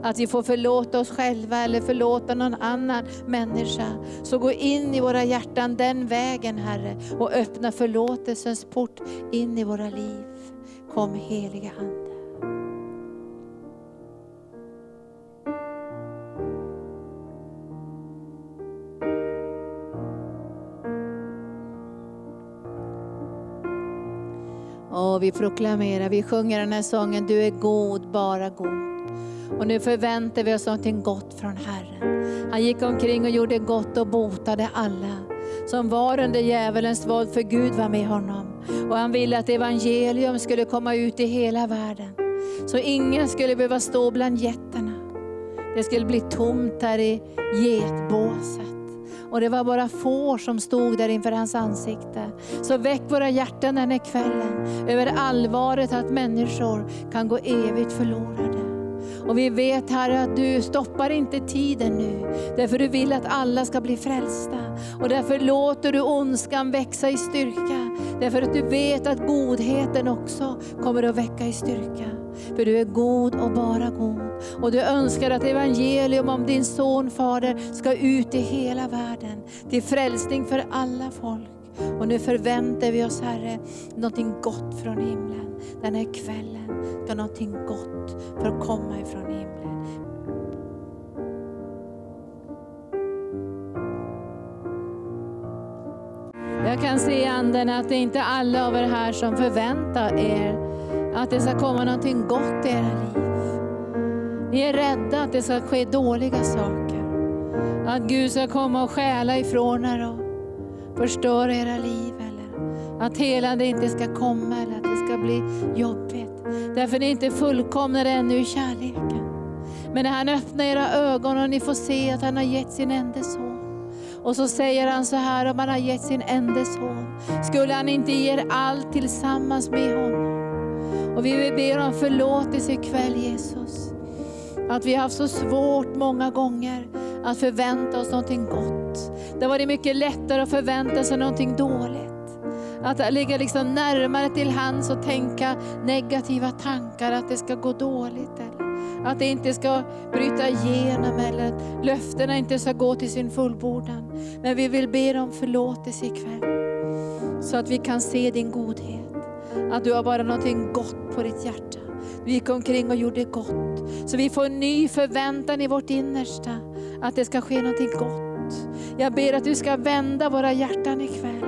S2: Att vi får förlåta oss själva eller förlåta någon annan människa. Så gå in i våra hjärtan den vägen Herre och öppna förlåtelsens port in i våra liv. Kom heliga Ande. Och vi proklamerar, vi sjunger den här sången, du är god, bara god. Och nu förväntar vi oss någonting gott från Herren. Han gick omkring och gjorde gott och botade alla som var under djävulens våld, för Gud var med honom. Och han ville att evangelium skulle komma ut i hela världen. Så ingen skulle behöva stå bland getterna. Det skulle bli tomt där i getbåset. Och det var bara får som stod där inför hans ansikte. Så väck våra hjärtan den här kvällen över allvaret att människor kan gå evigt förlorade. Och vi vet Herre att du stoppar inte tiden nu, därför du vill att alla ska bli frälsta. Och därför låter du ondskan växa i styrka, därför att du vet att godheten också kommer att väcka i styrka. För du är god och bara god. Och du önskar att evangelium om din son Fader ska ut i hela världen, till frälsning för alla folk. Och nu förväntar vi oss Herre, någonting gott från himlen. Den här kvällen ska någonting gott för att komma ifrån himlen. Jag kan se i anden att det inte är alla av er här som förväntar er att det ska komma någonting gott i era liv. Ni är rädda att det ska ske dåliga saker. Att Gud ska komma och stjäla ifrån er och förstöra era liv. Eller att helande inte ska komma eller att det ska bli jobbigt. Därför ni är inte fullkomnade ännu i kärleken. Men när han öppnar era ögon och ni får se att han har gett sin enda son. Och så säger han så här, om han har gett sin enda son, skulle han inte ge er allt tillsammans med honom? Och vi vill be om förlåtelse ikväll Jesus. Att vi har haft så svårt många gånger att förvänta oss någonting gott. Det har varit mycket lättare att förvänta sig någonting dåligt. Att ligga liksom närmare till hands och tänka negativa tankar, att det ska gå dåligt. Eller att det inte ska bryta igenom eller att löftena inte ska gå till sin fullbordan. Men vi vill be om förlåtelse ikväll. Så att vi kan se din godhet. Att du har bara någonting gott på ditt hjärta. Du gick omkring och gjorde gott. Så vi får en ny förväntan i vårt innersta att det ska ske någonting gott. Jag ber att du ska vända våra hjärtan ikväll.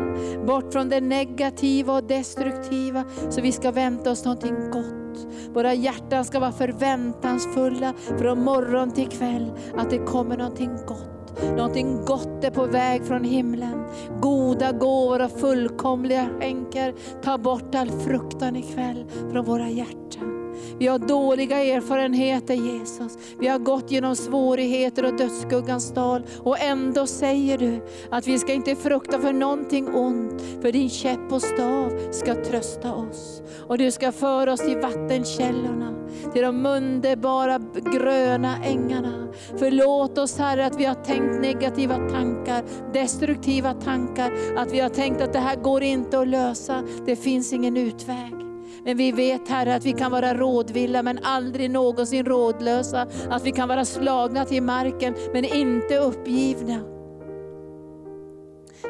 S2: Bort från det negativa och destruktiva så vi ska vänta oss någonting gott. Våra hjärtan ska vara förväntansfulla från morgon till kväll att det kommer någonting gott. Någonting gott är på väg från himlen. Goda gåvor och fullkomliga skänker. Ta bort all fruktan ikväll från våra hjärtan. Vi har dåliga erfarenheter Jesus. Vi har gått genom svårigheter och dödsskuggans dal. Och ändå säger du att vi ska inte frukta för någonting ont. För din käpp och stav ska trösta oss. Och du ska föra oss till vattenkällorna. Till de underbara gröna ängarna. Förlåt oss Herre att vi har tänkt negativa tankar, destruktiva tankar. Att vi har tänkt att det här går inte att lösa. Det finns ingen utväg. Men vi vet Herre att vi kan vara rådvilla men aldrig någonsin rådlösa. Att vi kan vara slagna till marken men inte uppgivna.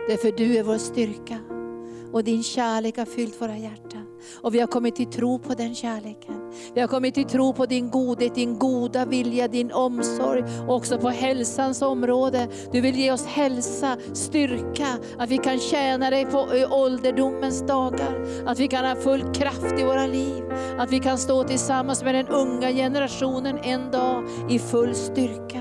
S2: Därför du är vår styrka och din kärlek har fyllt våra hjärtan. Och vi har kommit till tro på den kärleken. Vi har kommit till tro på din godhet, din goda vilja, din omsorg. Också på hälsans område. Du vill ge oss hälsa, styrka, att vi kan tjäna dig på eh, ålderdomens dagar. Att vi kan ha full kraft i våra liv. Att vi kan stå tillsammans med den unga generationen en dag i full styrka.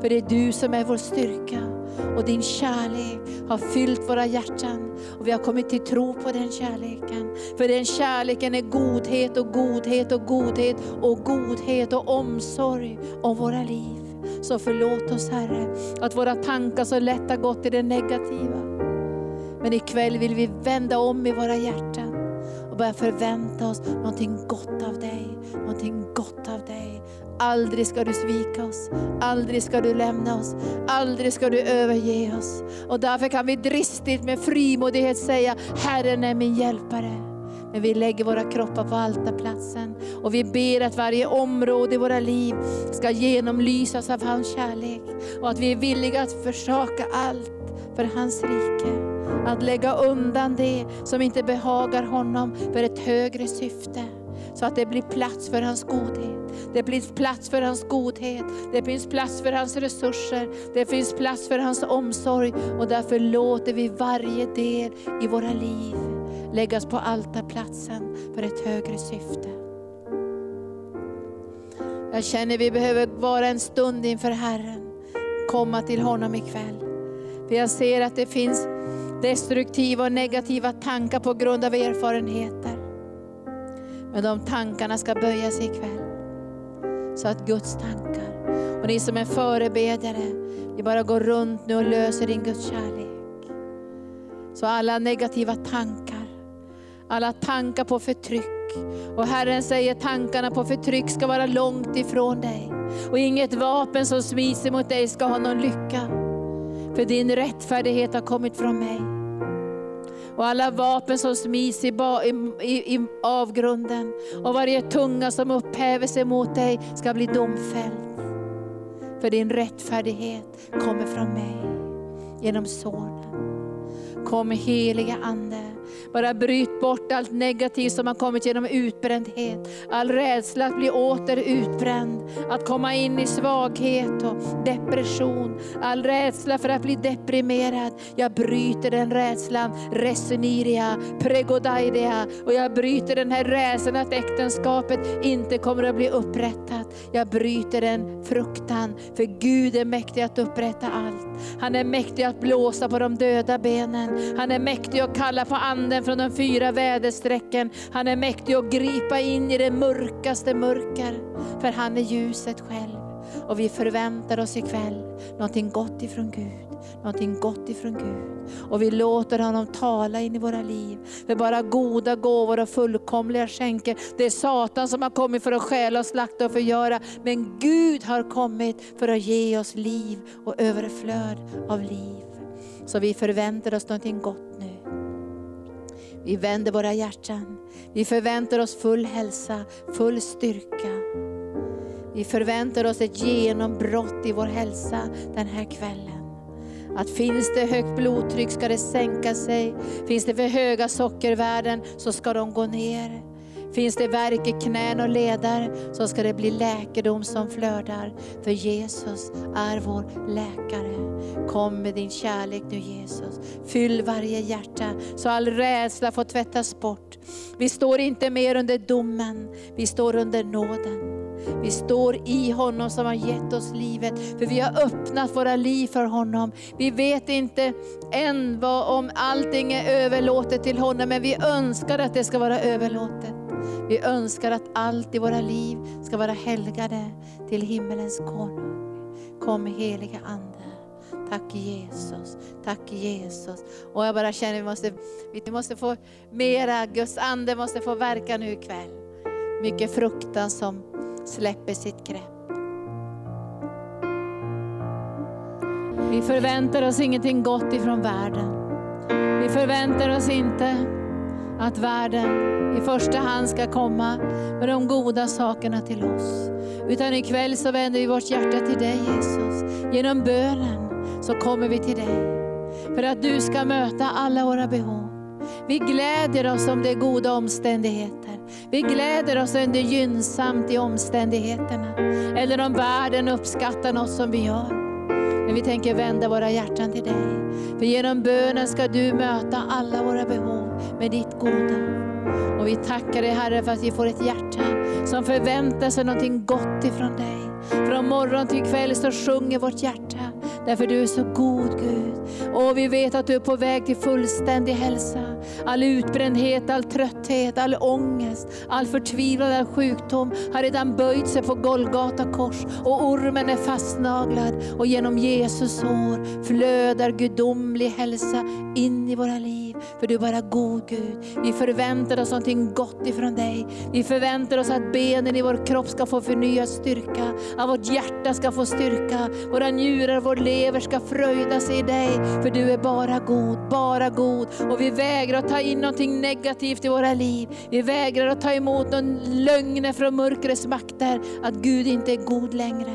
S2: För det är du som är vår styrka och din kärlek har fyllt våra hjärtan. Och vi har kommit till tro på den kärleken. För den kärleken är godhet och godhet och godhet och godhet och omsorg om våra liv. Så förlåt oss Herre, att våra tankar så lätt har gått till det negativa. Men ikväll vill vi vända om i våra hjärtan och börja förvänta oss någonting gott av dig. Någonting gott av dig. Aldrig ska du svika oss, aldrig ska du lämna oss, aldrig ska du överge oss. Och därför kan vi dristigt med frimodighet säga, Herren är min hjälpare. Men vi lägger våra kroppar på altarplatsen och vi ber att varje område i våra liv ska genomlysas av hans kärlek. Och att vi är villiga att försaka allt för hans rike. Att lägga undan det som inte behagar honom för ett högre syfte. Så att det blir plats för hans godhet. Det finns plats för hans godhet. Det finns plats för hans resurser. Det finns plats för hans omsorg. Och därför låter vi varje del i våra liv läggas på altarplatsen för ett högre syfte. Jag känner vi behöver vara en stund inför Herren, komma till honom ikväll. För jag ser att det finns destruktiva och negativa tankar på grund av erfarenheter. Men de tankarna ska böja sig ikväll. Så att Guds tankar, och ni som är förebedjare, ni bara går runt nu och löser din Guds kärlek. Så alla negativa tankar, alla tankar på förtryck, och Herren säger tankarna på förtryck ska vara långt ifrån dig. Och inget vapen som smids mot dig ska ha någon lycka. För din rättfärdighet har kommit från mig. Och alla vapen som smids i, i, i avgrunden och varje tunga som upphäver sig mot dig ska bli domfälld. För din rättfärdighet kommer från mig genom Sonen. Kom heliga Ande. Bara bryt bort allt negativt som har kommit genom utbrändhet. All rädsla att bli åter utbränd. Att komma in i svaghet och depression. All rädsla för att bli deprimerad. Jag bryter den rädslan. Reseniria, pregodaidia. Och jag bryter den här rädslan att äktenskapet inte kommer att bli upprättat. Jag bryter den fruktan. För Gud är mäktig att upprätta allt. Han är mäktig att blåsa på de döda benen. Han är mäktig att kalla på anden från de fyra väderstrecken. Han är mäktig att gripa in i det mörkaste mörker. För han är ljuset själv. Och vi förväntar oss ikväll någonting gott ifrån Gud. Någonting gott ifrån Gud. Och vi låter honom tala in i våra liv. För bara goda gåvor och fullkomliga skänker. Det är Satan som har kommit för att stjäla och slakta och förgöra. Men Gud har kommit för att ge oss liv och överflöd av liv. Så vi förväntar oss någonting gott nu. Vi vänder våra hjärtan. Vi förväntar oss full hälsa, full styrka. Vi förväntar oss ett genombrott i vår hälsa den här kvällen. Att finns det högt blodtryck ska det sänka sig. Finns det för höga sockervärden så ska de gå ner. Finns det värk i knän och leder så ska det bli läkedom som flödar. För Jesus är vår läkare. Kom med din kärlek nu Jesus. Fyll varje hjärta så all rädsla får tvättas bort. Vi står inte mer under domen, vi står under nåden. Vi står i honom som har gett oss livet, för vi har öppnat våra liv för honom. Vi vet inte än vad, om allting är överlåtet till honom, men vi önskar att det ska vara överlåtet. Vi önskar att allt i våra liv ska vara helgade till himmelens konung. Kom heliga Ande. Tack Jesus, tack Jesus. Och jag bara känner att vi måste, vi måste få mera, Guds ande måste få verka nu ikväll. Mycket fruktan som släpper sitt grepp. Vi förväntar oss ingenting gott ifrån världen. Vi förväntar oss inte att världen i första hand ska komma med de goda sakerna till oss. Utan ikväll så vänder vi vårt hjärta till dig Jesus. Genom bönen så kommer vi till dig. För att du ska möta alla våra behov. Vi gläder oss om det är goda omständigheter. Vi gläder oss om det är gynnsamt i omständigheterna. Eller om världen uppskattar något som vi gör. Men vi tänker vända våra hjärtan till dig. För genom bönen ska du möta alla våra behov med ditt goda. Och vi tackar dig Herre för att vi får ett hjärta som förväntar sig någonting gott ifrån dig. Från morgon till kväll så sjunger vårt hjärta Därför du är så god Gud. Och vi vet att du är på väg till fullständig hälsa. All utbrändhet, all trötthet, all ångest, all förtvivlan, all sjukdom har redan böjt sig på Golgata kors och ormen är fastnaglad. Och genom Jesus sår flödar gudomlig hälsa in i våra liv. För du är bara god Gud. Vi förväntar oss någonting gott ifrån dig. Vi förväntar oss att benen i vår kropp ska få förnyad styrka, att vårt hjärta ska få styrka, våra njurar, vår lever ska fröjda sig i dig. För du är bara god, bara god. Och vi vägrar att ta in någonting negativt i våra liv. Vi vägrar att ta emot någon lögner från mörkrets makter, att Gud inte är god längre.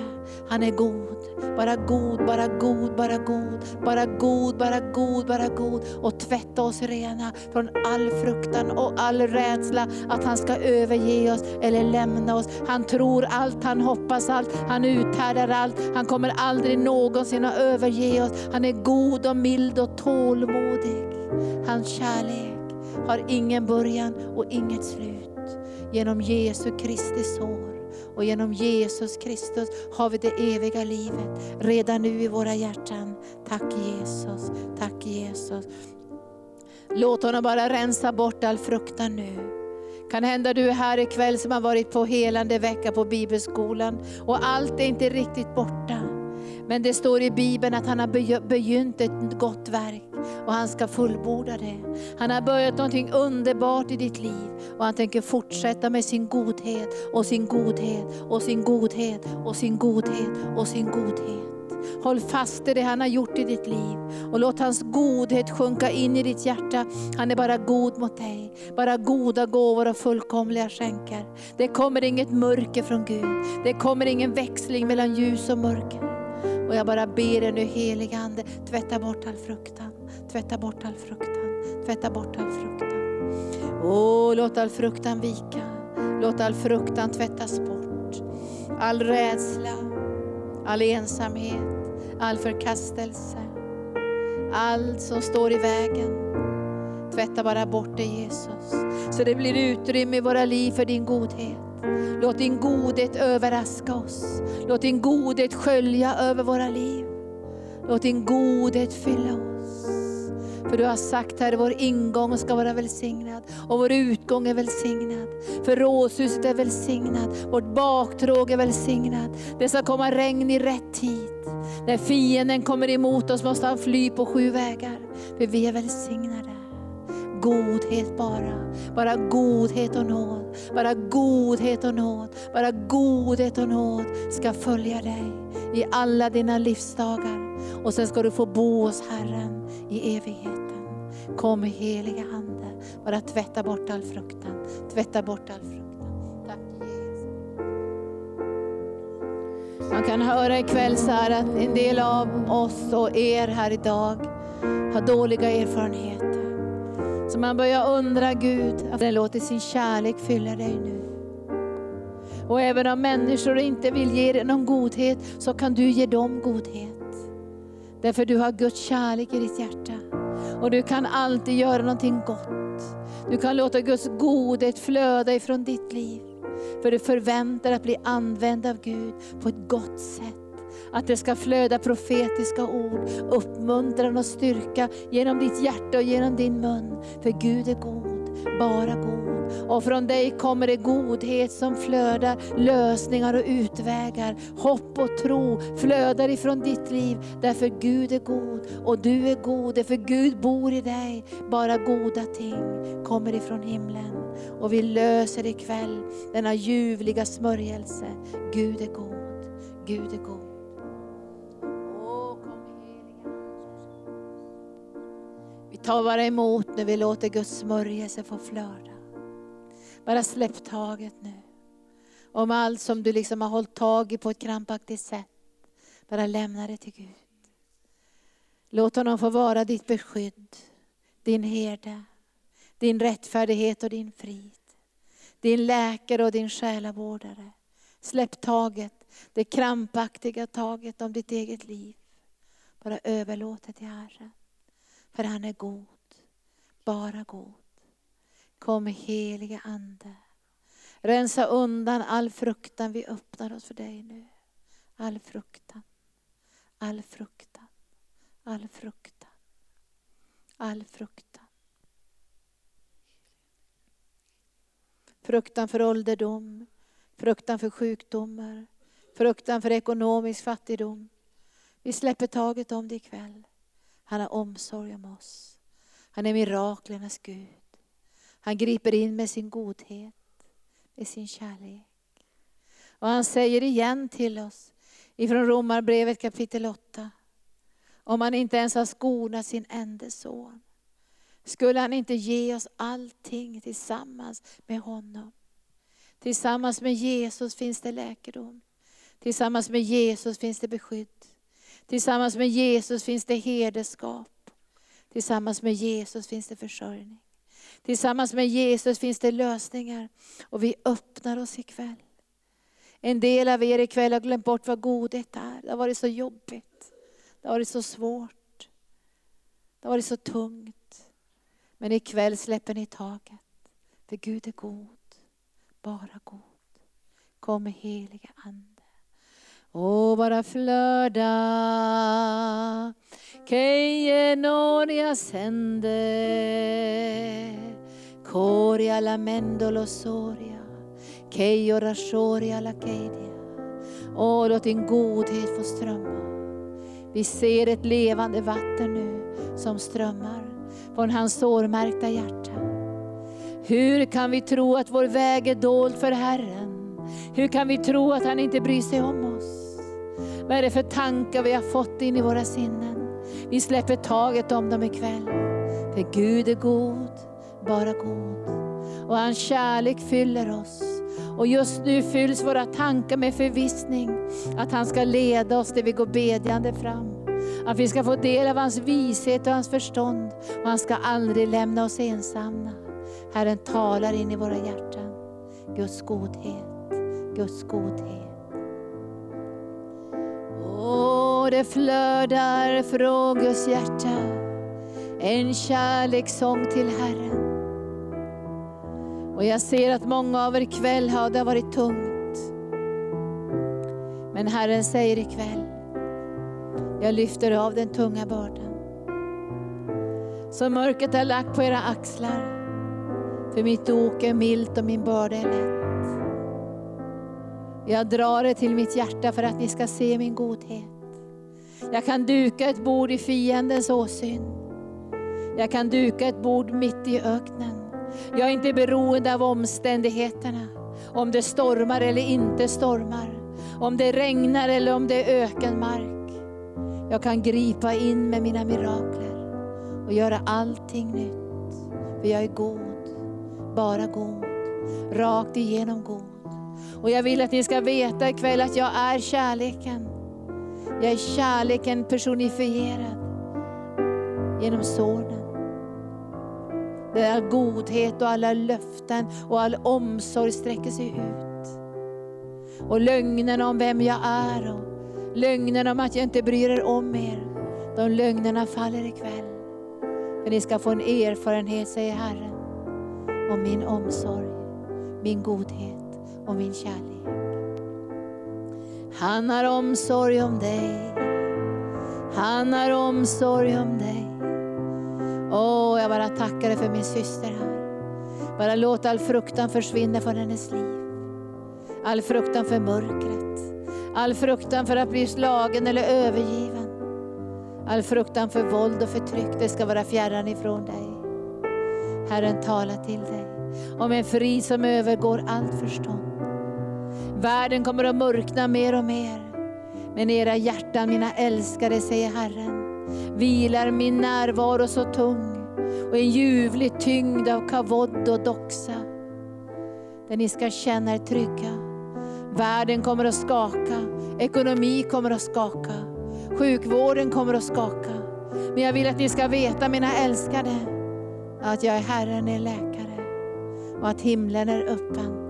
S2: Han är god. Bara god, bara god, bara god, bara god, bara god, bara god. Och tvätta oss rena från all fruktan och all rädsla att han ska överge oss eller lämna oss. Han tror allt, han hoppas allt, han uthärdar allt. Han kommer aldrig någonsin att överge oss. Han är god och mild och tålmodig. Hans kärlek har ingen början och inget slut. Genom Jesu Kristi sår och genom Jesus Kristus har vi det eviga livet redan nu i våra hjärtan. Tack Jesus, tack Jesus. Låt honom bara rensa bort all fruktan nu. Kan hända du är här ikväll som har varit på helande vecka på bibelskolan och allt är inte riktigt borta. Men det står i Bibeln att han har begynt ett gott verk och han ska fullborda det. Han har börjat någonting underbart i ditt liv och han tänker fortsätta med sin godhet och sin godhet och sin godhet och sin godhet och sin godhet. Håll fast i det han har gjort i ditt liv och låt hans godhet sjunka in i ditt hjärta. Han är bara god mot dig. Bara goda gåvor och fullkomliga skänker. Det kommer inget mörker från Gud. Det kommer ingen växling mellan ljus och mörker. Och jag bara ber dig nu helige Ande, tvätta bort all fruktan. Tvätta bort all fruktan. Tvätta bort all fruktan. Åh, låt all fruktan vika. Låt all fruktan tvättas bort. All rädsla, all ensamhet, all förkastelse. Allt som står i vägen. Tvätta bara bort det Jesus. Så det blir utrymme i våra liv för din godhet. Låt din godhet överraska oss. Låt din godhet skölja över våra liv. Låt din godhet fylla oss. För du har sagt Herre, vår ingång ska vara välsignad och vår utgång är välsignad. För rådshuset är välsignat, vårt baktråg är välsignat. Det ska komma regn i rätt tid. När fienden kommer emot oss måste han fly på sju vägar. För vi är välsignade godhet bara. Bara godhet och nåd. Bara godhet och nåd. Bara godhet och nåd ska följa dig i alla dina livsdagar. Och sen ska du få bo hos Herren i evigheten. Kom heliga Ande, bara tvätta bort all fruktan. Tvätta bort all fruktan. Tack Jesus. Man kan höra ikväll så här att en del av oss och er här idag har dåliga erfarenheter. Så man börjar undra Gud, att den låter sin kärlek fylla dig nu. Och även om människor inte vill ge dig någon godhet, så kan du ge dem godhet. Därför du har Guds kärlek i ditt hjärta. Och du kan alltid göra någonting gott. Du kan låta Guds godhet flöda ifrån ditt liv. För du förväntar att bli använd av Gud på ett gott sätt. Att det ska flöda profetiska ord, uppmuntran och styrka genom ditt hjärta och genom din mun. För Gud är god, bara god. Och från dig kommer det godhet som flödar, lösningar och utvägar. Hopp och tro flödar ifrån ditt liv. Därför Gud är god och du är god. Därför Gud bor i dig. Bara goda ting kommer ifrån himlen. Och vi löser ikväll denna ljuvliga smörjelse. Gud är god. Gud är god. Ta bara emot när vi låter Guds smörjelse få flöda. Bara släpp taget nu. Om allt som du liksom har hållit tag i på ett krampaktigt sätt. Bara lämna det till Gud. Låt honom få vara ditt beskydd, din herde, din rättfärdighet och din frid. Din läkare och din själavårdare. Släpp taget, det krampaktiga taget om ditt eget liv. Bara överlåt det till Herren. För han är god, bara god. Kom helige Ande. Rensa undan all fruktan, vi öppnar oss för dig nu. All fruktan, all fruktan, all fruktan, all fruktan. Fruktan för ålderdom, fruktan för sjukdomar, fruktan för ekonomisk fattigdom. Vi släpper taget om det ikväll. Han har omsorg om oss. Han är miraklernas Gud. Han griper in med sin godhet, med sin kärlek. Och han säger igen till oss ifrån Romarbrevet kapitel 8. Om han inte ens har skonat sin enda son, skulle han inte ge oss allting tillsammans med honom. Tillsammans med Jesus finns det läkedom. Tillsammans med Jesus finns det beskydd. Tillsammans med Jesus finns det herdeskap. Tillsammans med Jesus finns det försörjning. Tillsammans med Jesus finns det lösningar. Och vi öppnar oss ikväll. En del av er ikväll har glömt bort vad godhet är. Det har varit så jobbigt. Det har varit så svårt. Det har varit så tungt. Men ikväll släpper ni taget. För Gud är god, bara god. Kom helige Ande. Och bara flöda. Keje noria sende. Coria la mendolo soria. Keio rashoria la kedia. Åh, låt din godhet få strömma. Vi ser ett levande vatten nu som strömmar från hans sårmärkta hjärta. Hur kan vi tro att vår väg är dold för Herren? Hur kan vi tro att han inte bryr sig om oss? Vad är det för tankar vi har fått in i våra sinnen? Vi släpper taget om dem ikväll. För Gud är god, bara god. Och hans kärlek fyller oss. Och just nu fylls våra tankar med förvissning att han ska leda oss där vi går bedjande fram. Att vi ska få del av hans vishet och hans förstånd. Och han ska aldrig lämna oss ensamma. Herren talar in i våra hjärtan. Guds godhet, Guds godhet. Och det flödar från Guds hjärta en kärlekssång till Herren. Och jag ser att många av er ikväll har det varit tungt. Men Herren säger ikväll, jag lyfter av den tunga bördan. Så mörkret är lagt på era axlar. För mitt ok är milt och min börda är lätt. Jag drar det till mitt hjärta för att ni ska se min godhet. Jag kan duka ett bord i fiendens åsyn. Jag kan duka ett bord mitt i öknen. Jag är inte beroende av omständigheterna. Om det stormar eller inte stormar. Om det regnar eller om det är ökenmark. Jag kan gripa in med mina mirakler och göra allting nytt. För jag är god, bara god, rakt igenom god. Och jag vill att ni ska veta ikväll att jag är kärleken. Jag är kärleken personifierad genom sonen. Där all godhet och alla löften och all omsorg sträcker sig ut. Och lögnerna om vem jag är och lögnerna om att jag inte bryr er om er. De lögnerna faller ikväll. För ni ska få en erfarenhet, säger Herren, om min omsorg, min godhet och min kärlek. Han har omsorg om dig. Han har omsorg om dig. Åh, jag bara tackar dig för min syster här. Bara låt all fruktan försvinna från hennes liv. All fruktan för mörkret. All fruktan för att bli slagen eller övergiven. All fruktan för våld och förtryck, det ska vara fjärran ifrån dig. Herren talar till dig om en frid som övergår allt förstånd. Världen kommer att mörkna mer och mer. Men era hjärtan, mina älskade, säger Herren, vilar min närvaro så tung och en ljuvlig tyngd av kavod och doxa. Där ni ska känna er trygga. Världen kommer att skaka, ekonomi kommer att skaka, sjukvården kommer att skaka. Men jag vill att ni ska veta, mina älskade, att jag är Herren, er läkare och att himlen är öppen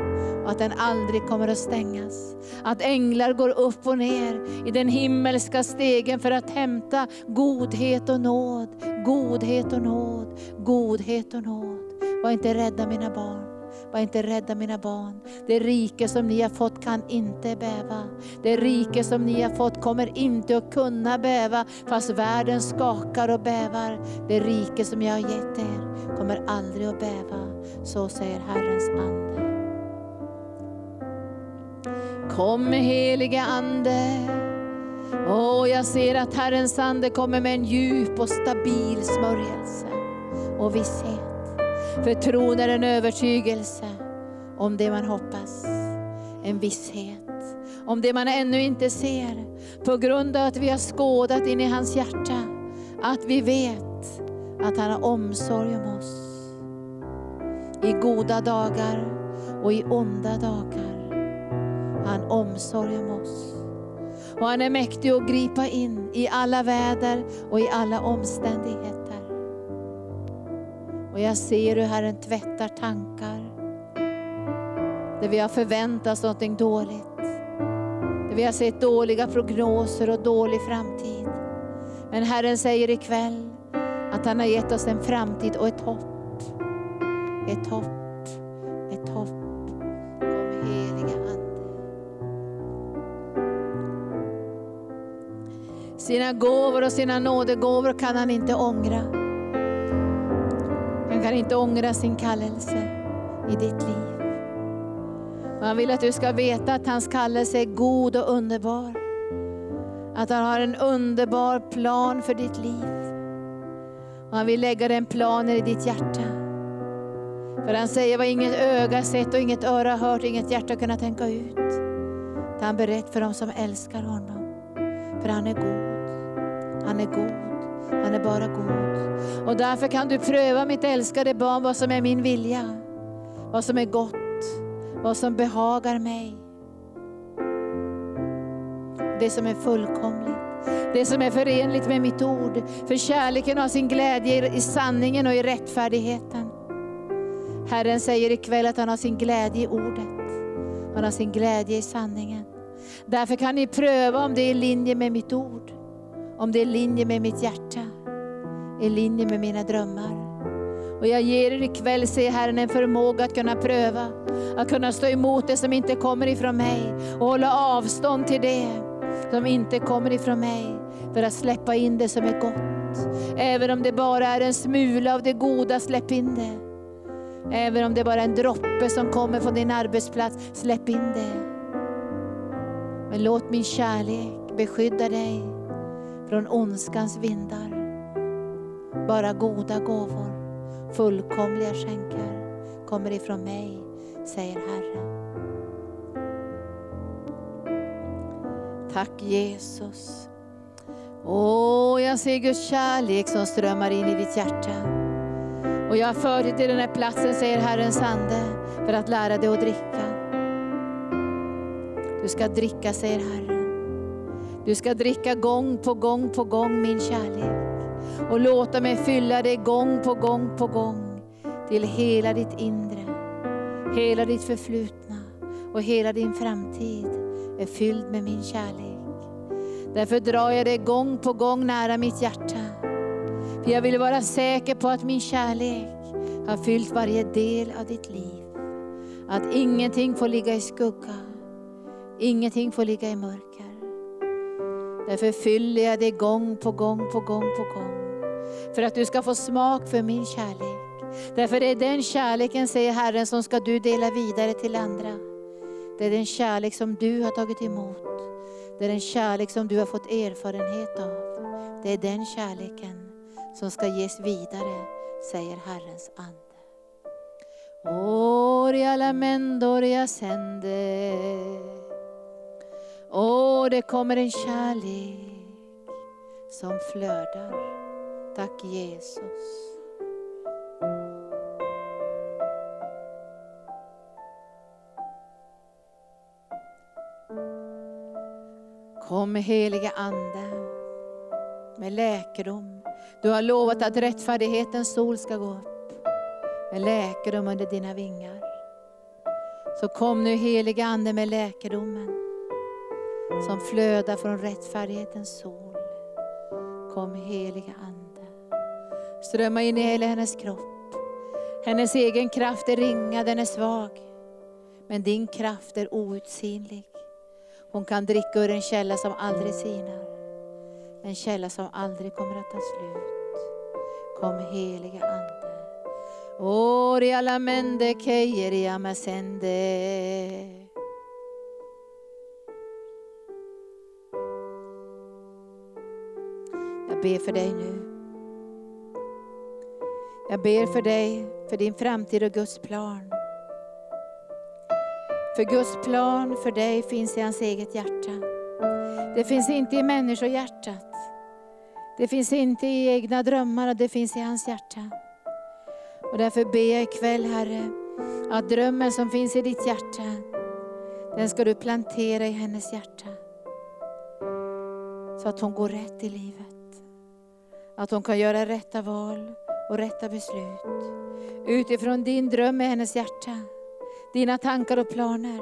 S2: och att den aldrig kommer att stängas. Att änglar går upp och ner i den himmelska stegen för att hämta godhet och nåd, godhet och nåd, godhet och nåd. Var inte rädda mina barn. Var inte rädda mina barn. Det rike som ni har fått kan inte bäva. Det rike som ni har fått kommer inte att kunna bäva fast världen skakar och bävar. Det rike som jag har gett er kommer aldrig att bäva. Så säger Herrens ande. Kom helige Ande. Åh, jag ser att Herrens Ande kommer med en djup och stabil smörjelse och visshet. För tron är en övertygelse om det man hoppas. En visshet om det man ännu inte ser. På grund av att vi har skådat in i hans hjärta. Att vi vet att han har omsorg om oss. I goda dagar och i onda dagar. Han omsorg om oss. Och han är mäktig att gripa in i alla väder och i alla omständigheter. Och jag ser hur Herren tvättar tankar. Där vi har förväntat oss någonting dåligt. Där vi har sett dåliga prognoser och dålig framtid. Men Herren säger ikväll att han har gett oss en framtid och ett hopp. ett hopp, Sina gåvor och sina nådegåvor kan han inte ångra. Han kan inte ångra sin kallelse i ditt liv. Och han vill att du ska veta att hans kallelse är god och underbar. Att han har en underbar plan för ditt liv. Och han vill lägga den planen i ditt hjärta. För han säger vad inget öga sett och inget öra hört inget hjärta kunnat tänka ut. Det han berett för dem som älskar honom. För han är god. Han är god. Han är bara god. Och därför kan du pröva mitt älskade barn vad som är min vilja. Vad som är gott. Vad som behagar mig. Det som är fullkomligt. Det som är förenligt med mitt ord. För kärleken har sin glädje i sanningen och i rättfärdigheten. Herren säger ikväll att han har sin glädje i ordet. Han har sin glädje i sanningen. Därför kan ni pröva om det är i linje med mitt ord. Om det är i linje med mitt hjärta. I linje med mina drömmar. Och jag ger er ikväll, säger Herren, en förmåga att kunna pröva. Att kunna stå emot det som inte kommer ifrån mig. Och hålla avstånd till det som inte kommer ifrån mig. För att släppa in det som är gott. Även om det bara är en smula av det goda, släpp in det. Även om det bara är en droppe som kommer från din arbetsplats, släpp in det. Men låt min kärlek beskydda dig från ondskans vindar. Bara goda gåvor, fullkomliga skänker kommer ifrån mig, säger Herren. Tack Jesus. Åh, jag ser Guds kärlek som strömmar in i ditt hjärta. Och jag har fört dig till den här platsen, säger Herrens ande, för att lära dig att dricka. Du ska dricka, säger Herren. Du ska dricka gång på gång på gång min kärlek. Och låta mig fylla dig gång på gång på gång till hela ditt inre. Hela ditt förflutna och hela din framtid är fylld med min kärlek. Därför drar jag dig gång på gång nära mitt hjärta. För jag vill vara säker på att min kärlek har fyllt varje del av ditt liv. Att ingenting får ligga i skugga. Ingenting får ligga i mörker. Därför fyller jag dig gång på gång på gång på gång. För att du ska få smak för min kärlek. Därför det är den kärleken, säger Herren, som ska du dela vidare till andra. Det är den kärlek som du har tagit emot. Det är den kärlek som du har fått erfarenhet av. Det är den kärleken som ska ges vidare, säger Herrens ande. Oria la mendoria sänder Åh, det kommer en kärlek som flödar. Tack Jesus. Kom heliga Ande med läkedom. Du har lovat att rättfärdighetens sol ska gå upp med läkedom under dina vingar. Så kom nu heliga Ande med läkedomen som flödar från rättfärdighetens sol. Kom heliga Ande. Strömma in i hela hennes kropp. Hennes egen kraft är ringa, den är svag. Men din kraft är outsinlig. Hon kan dricka ur en källa som aldrig sinar. En källa som aldrig kommer att ta slut. Kom heliga Ande. Ori alla mende keiri amasende. Jag ber för dig nu. Jag ber för dig, för din framtid och Guds plan. För Guds plan för dig finns i hans eget hjärta. Det finns inte i människohjärtat. Det finns inte i egna drömmar, det finns i hans hjärta. Och därför ber jag ikväll Herre, att drömmen som finns i ditt hjärta, den ska du plantera i hennes hjärta. Så att hon går rätt i livet. Att hon kan göra rätta val och rätta beslut. Utifrån din dröm i hennes hjärta dina tankar och planer.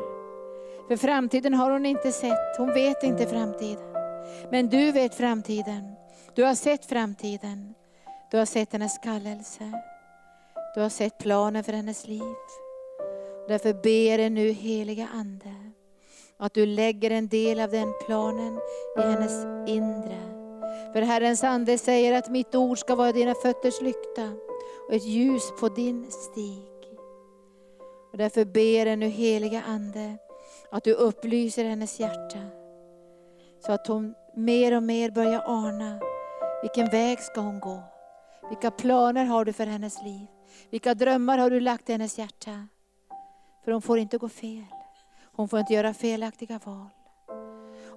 S2: För framtiden har hon inte sett, hon vet inte framtiden. Men du vet framtiden. Du har sett framtiden. Du har sett hennes kallelse. Du har sett planen för hennes liv. Därför ber jag nu heliga Ande att du lägger en del av den planen i hennes inre. För Herrens ande säger att mitt ord ska vara dina fötters lykta och ett ljus på din stig. Och därför ber jag nu heliga Ande att du upplyser hennes hjärta. Så att hon mer och mer börjar ana vilken väg ska hon gå. Vilka planer har du för hennes liv? Vilka drömmar har du lagt i hennes hjärta? För hon får inte gå fel. Hon får inte göra felaktiga val.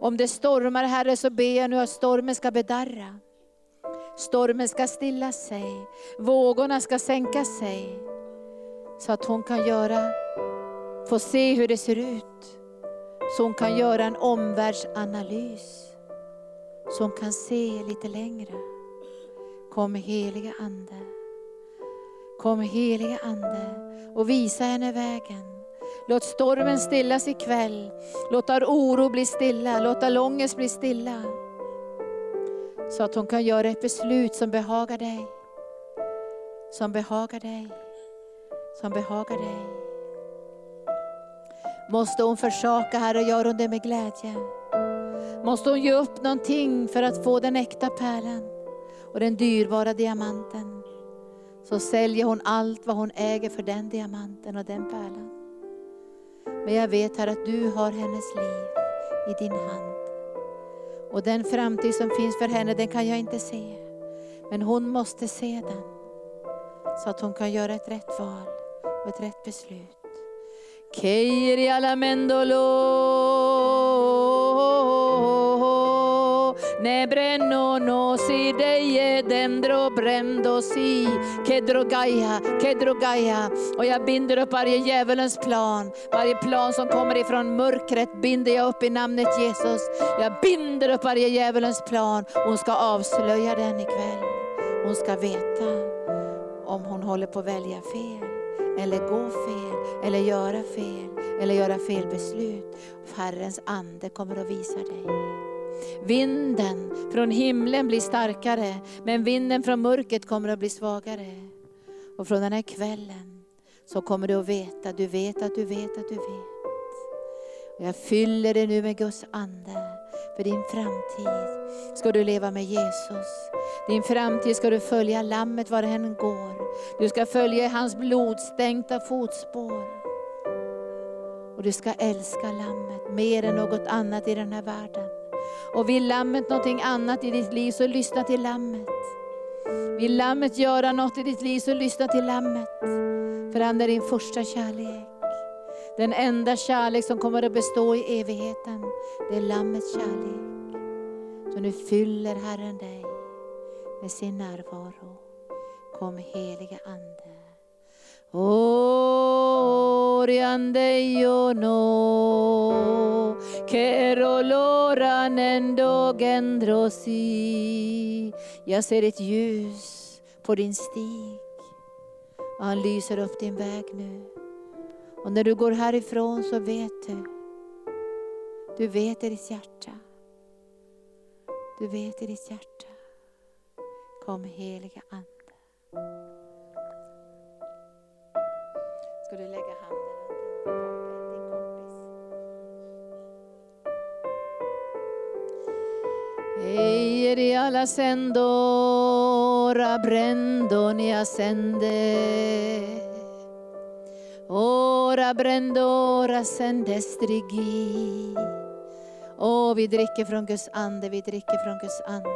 S2: Om det stormar Herre så ber jag nu att stormen ska bedarra. Stormen ska stilla sig, vågorna ska sänka sig. Så att hon kan göra, få se hur det ser ut. Så hon kan göra en omvärldsanalys. Så hon kan se lite längre. Kom heliga Ande. Kom heliga Ande och visa henne vägen. Låt stormen stillas ikväll. Låt all oro bli stilla, låt all ångest bli stilla. Så att hon kan göra ett beslut som behagar dig. Som behagar dig. Som behagar dig. Måste hon försaka Herre, gör hon det med glädje. Måste hon ge upp någonting för att få den äkta pärlan och den dyrbara diamanten. Så säljer hon allt vad hon äger för den diamanten och den pärlan. Men jag vet här att du har hennes liv i din hand. Och den framtid som finns för henne, den kan jag inte se. Men hon måste se den. Så att hon kan göra ett rätt val och ett rätt beslut. Keiri alamendolo ne brenno no si deje dendro brendo si kedro gaia, kedro gaia. Och jag binder upp varje djävulens plan, varje plan som kommer ifrån mörkret binder jag upp i namnet Jesus. Jag binder upp varje djävulens plan och hon ska avslöja den ikväll. Hon ska veta om hon håller på att välja fel eller gå fel, eller göra fel, eller göra fel beslut. Herrens ande kommer att visa dig. Vinden från himlen blir starkare, men vinden från mörkret kommer att bli svagare. Och från den här kvällen så kommer du att veta, du vet att du vet att du vet. Och jag fyller dig nu med Guds ande. För din framtid ska du leva med Jesus. Din framtid ska du följa lammet var än går. Du ska följa hans blodstänkta fotspår. Och du ska älska lammet mer än något annat i den här världen. Och vill lammet någonting annat i ditt liv så lyssna till lammet. Vill lammet göra något i ditt liv så lyssna till lammet. För han är din första kärlek. Den enda kärlek som kommer att bestå i evigheten, det är Lammets kärlek. Så nu fyller Herren dig med sin närvaro. Kom helige Ande. Oriande no Kerolora Jag ser ett ljus på din stig. Han lyser upp din väg nu. Och när du går härifrån så vet du. Du vet i ditt hjärta. Du vet i ditt hjärta. Kom heliga Ande. Ska du lägga handen runt din kompis? Eir i alla sändor, brendo ni ascende. Ora brendora sendestrigi. Åh, vi dricker från Guds ande, vi dricker från Guds ande.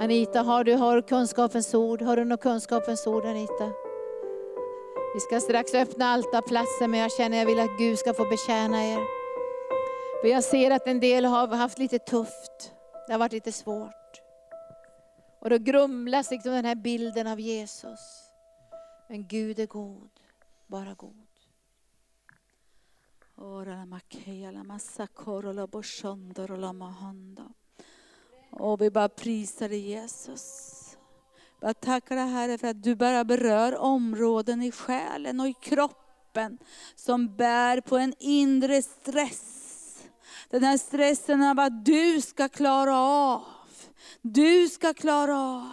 S2: Anita, har du har kunskapens ord? Har du något kunskapens ord Anita? Vi ska strax öppna altarplatsen men jag känner att jag vill att Gud ska få betjäna er. För jag ser att en del har haft lite tufft. Det har varit lite svårt. Och då grumlas liksom den här bilden av Jesus. Men Gud är god bara god.
S3: Och vi bara prisar dig Jesus. Jag tackar dig Herre för att du bara berör områden i själen och i kroppen som bär på en inre stress. Den här stressen av att du ska klara av. Du ska klara av.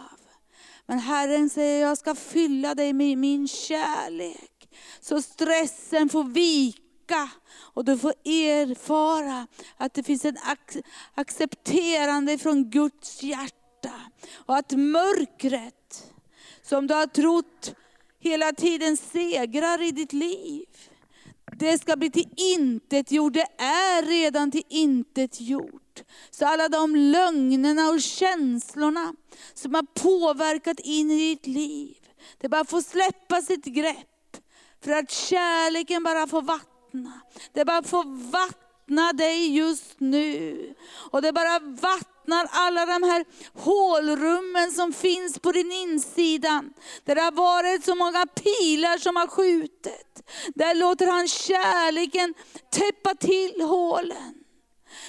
S3: Men Herren säger, jag ska fylla dig med min kärlek. Så stressen får vika och du får erfara att det finns en ac- accepterande från Guds hjärta. Och att mörkret som du har trott hela tiden segrar i ditt liv. Det ska bli till intet gjort, det är redan till intet gjort. Så alla de lögnerna och känslorna som har påverkat in i ditt liv, det bara får släppa sitt grepp. För att kärleken bara får vattna. Det bara får vattna dig just nu. Och det bara vattnar alla de här hålrummen som finns på din insida. Där det har varit så många pilar som har skjutit. Där låter han kärleken täppa till hålen.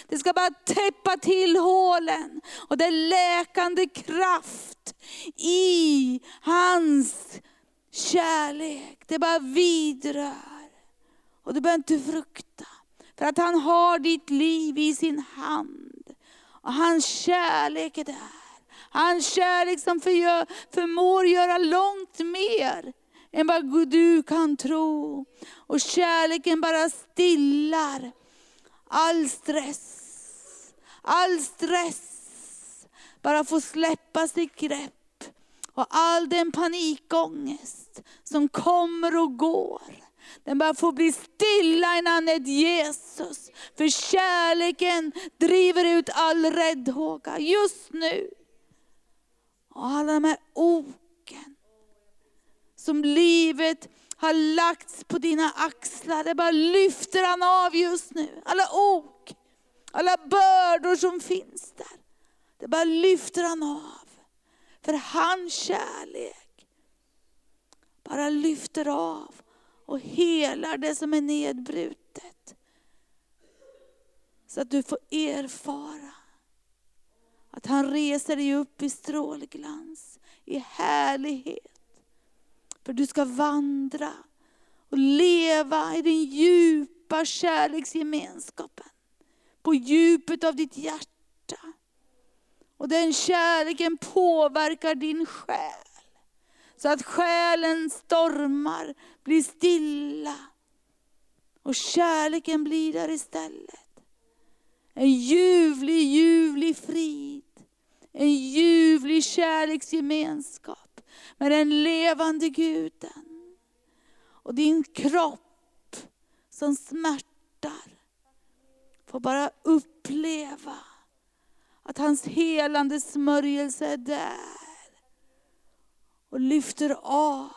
S3: Det ska bara täppa till hålen. Och det är läkande kraft i hans kärlek. Det bara vidrör. Och du behöver inte frukta. För att han har ditt liv i sin hand. Och hans kärlek är där. Hans kärlek som förgör, förmår göra långt mer än vad du kan tro. Och kärleken bara stillar all stress. All stress bara får släppa sitt grepp. Och all den panikångest som kommer och går. Den bara får bli stilla i namnet Jesus. För kärleken driver ut all räddhåga just nu. Och alla de här oken som livet har lagts på dina axlar. Det bara lyfter han av just nu. Alla ok, alla bördor som finns där. Det bara lyfter han av. För hans kärlek bara lyfter av och helar det som är nedbrutet. Så att du får erfara att han reser dig upp i strålglans, i härlighet. För du ska vandra och leva i den djupa kärleksgemenskapen. På djupet av ditt hjärta. Och den kärleken påverkar din själ. Så att själen stormar blir stilla. Och kärleken blir där istället. En ljuvlig, ljuvlig frid. En ljuvlig kärleksgemenskap med den levande guden. Och din kropp som smärtar får bara uppleva att hans helande smörjelse är där. Och lyfter av,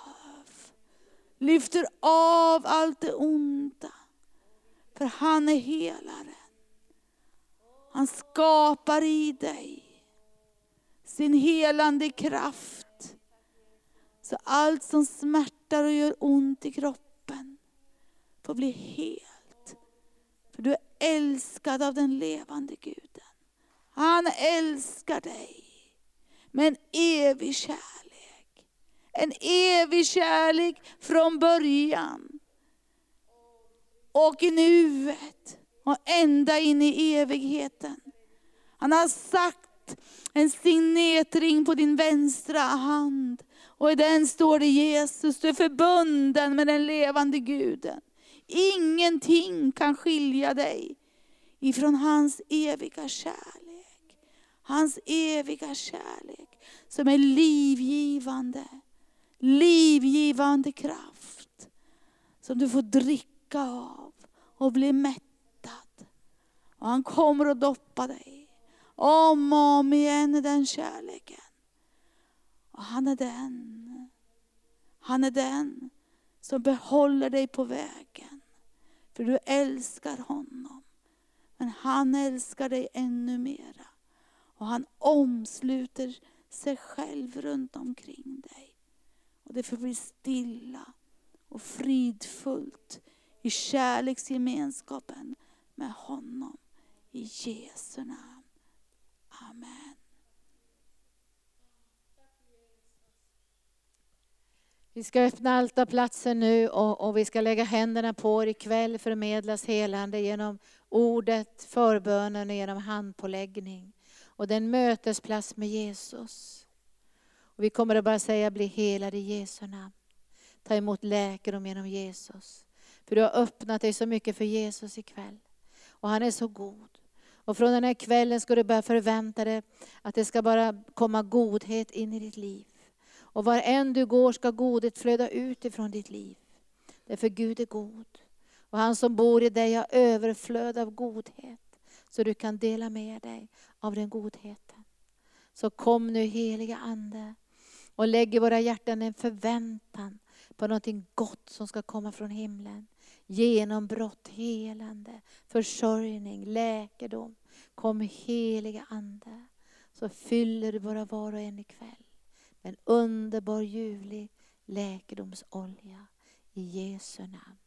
S3: lyfter av allt det onda. För han är helaren. Han skapar i dig sin helande kraft. Så allt som smärtar och gör ont i kroppen får bli helt. För du är älskad av den levande guden. Han älskar dig med en evig kärlek. En evig kärlek från början. Och i nuet och ända in i evigheten. Han har sagt en signetring på din vänstra hand. Och i den står det Jesus, du är förbunden med den levande guden. Ingenting kan skilja dig ifrån hans eviga kärlek. Hans eviga kärlek som är livgivande. Livgivande kraft. Som du får dricka av och bli mättad. Och han kommer att doppa dig. Om och om igen i den kärleken. Och han är den. Han är den som behåller dig på vägen. För du älskar honom. Men han älskar dig ännu mera. Och han omsluter sig själv runt omkring dig. Och det får bli stilla och fridfullt i kärleksgemenskapen med honom. I Jesu namn. Amen.
S2: Vi ska öppna altarplatsen nu och, och vi ska lägga händerna på er ikväll förmedlas helande genom ordet, förbönen och genom handpåläggning. Och den mötesplats med Jesus. Och vi kommer att bara säga bli helad i Jesu namn. Ta emot läkedom genom Jesus. För du har öppnat dig så mycket för Jesus ikväll. Och han är så god. Och från den här kvällen ska du börja förvänta dig att det ska bara komma godhet in i ditt liv. Och var än du går ska godhet flöda ut ifrån ditt liv. Därför Gud är god. Och han som bor i dig har överflöd av godhet. Så du kan dela med dig av den godheten. Så kom nu heliga Ande och lägger våra hjärtan en förväntan på någonting gott som ska komma från himlen. Genombrott, helande, försörjning, läkedom. Kom heliga Ande så fyller du våra var och en ikväll med en underbar ljuvlig läkedomsolja i Jesu namn.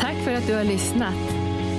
S4: Tack för att du har lyssnat.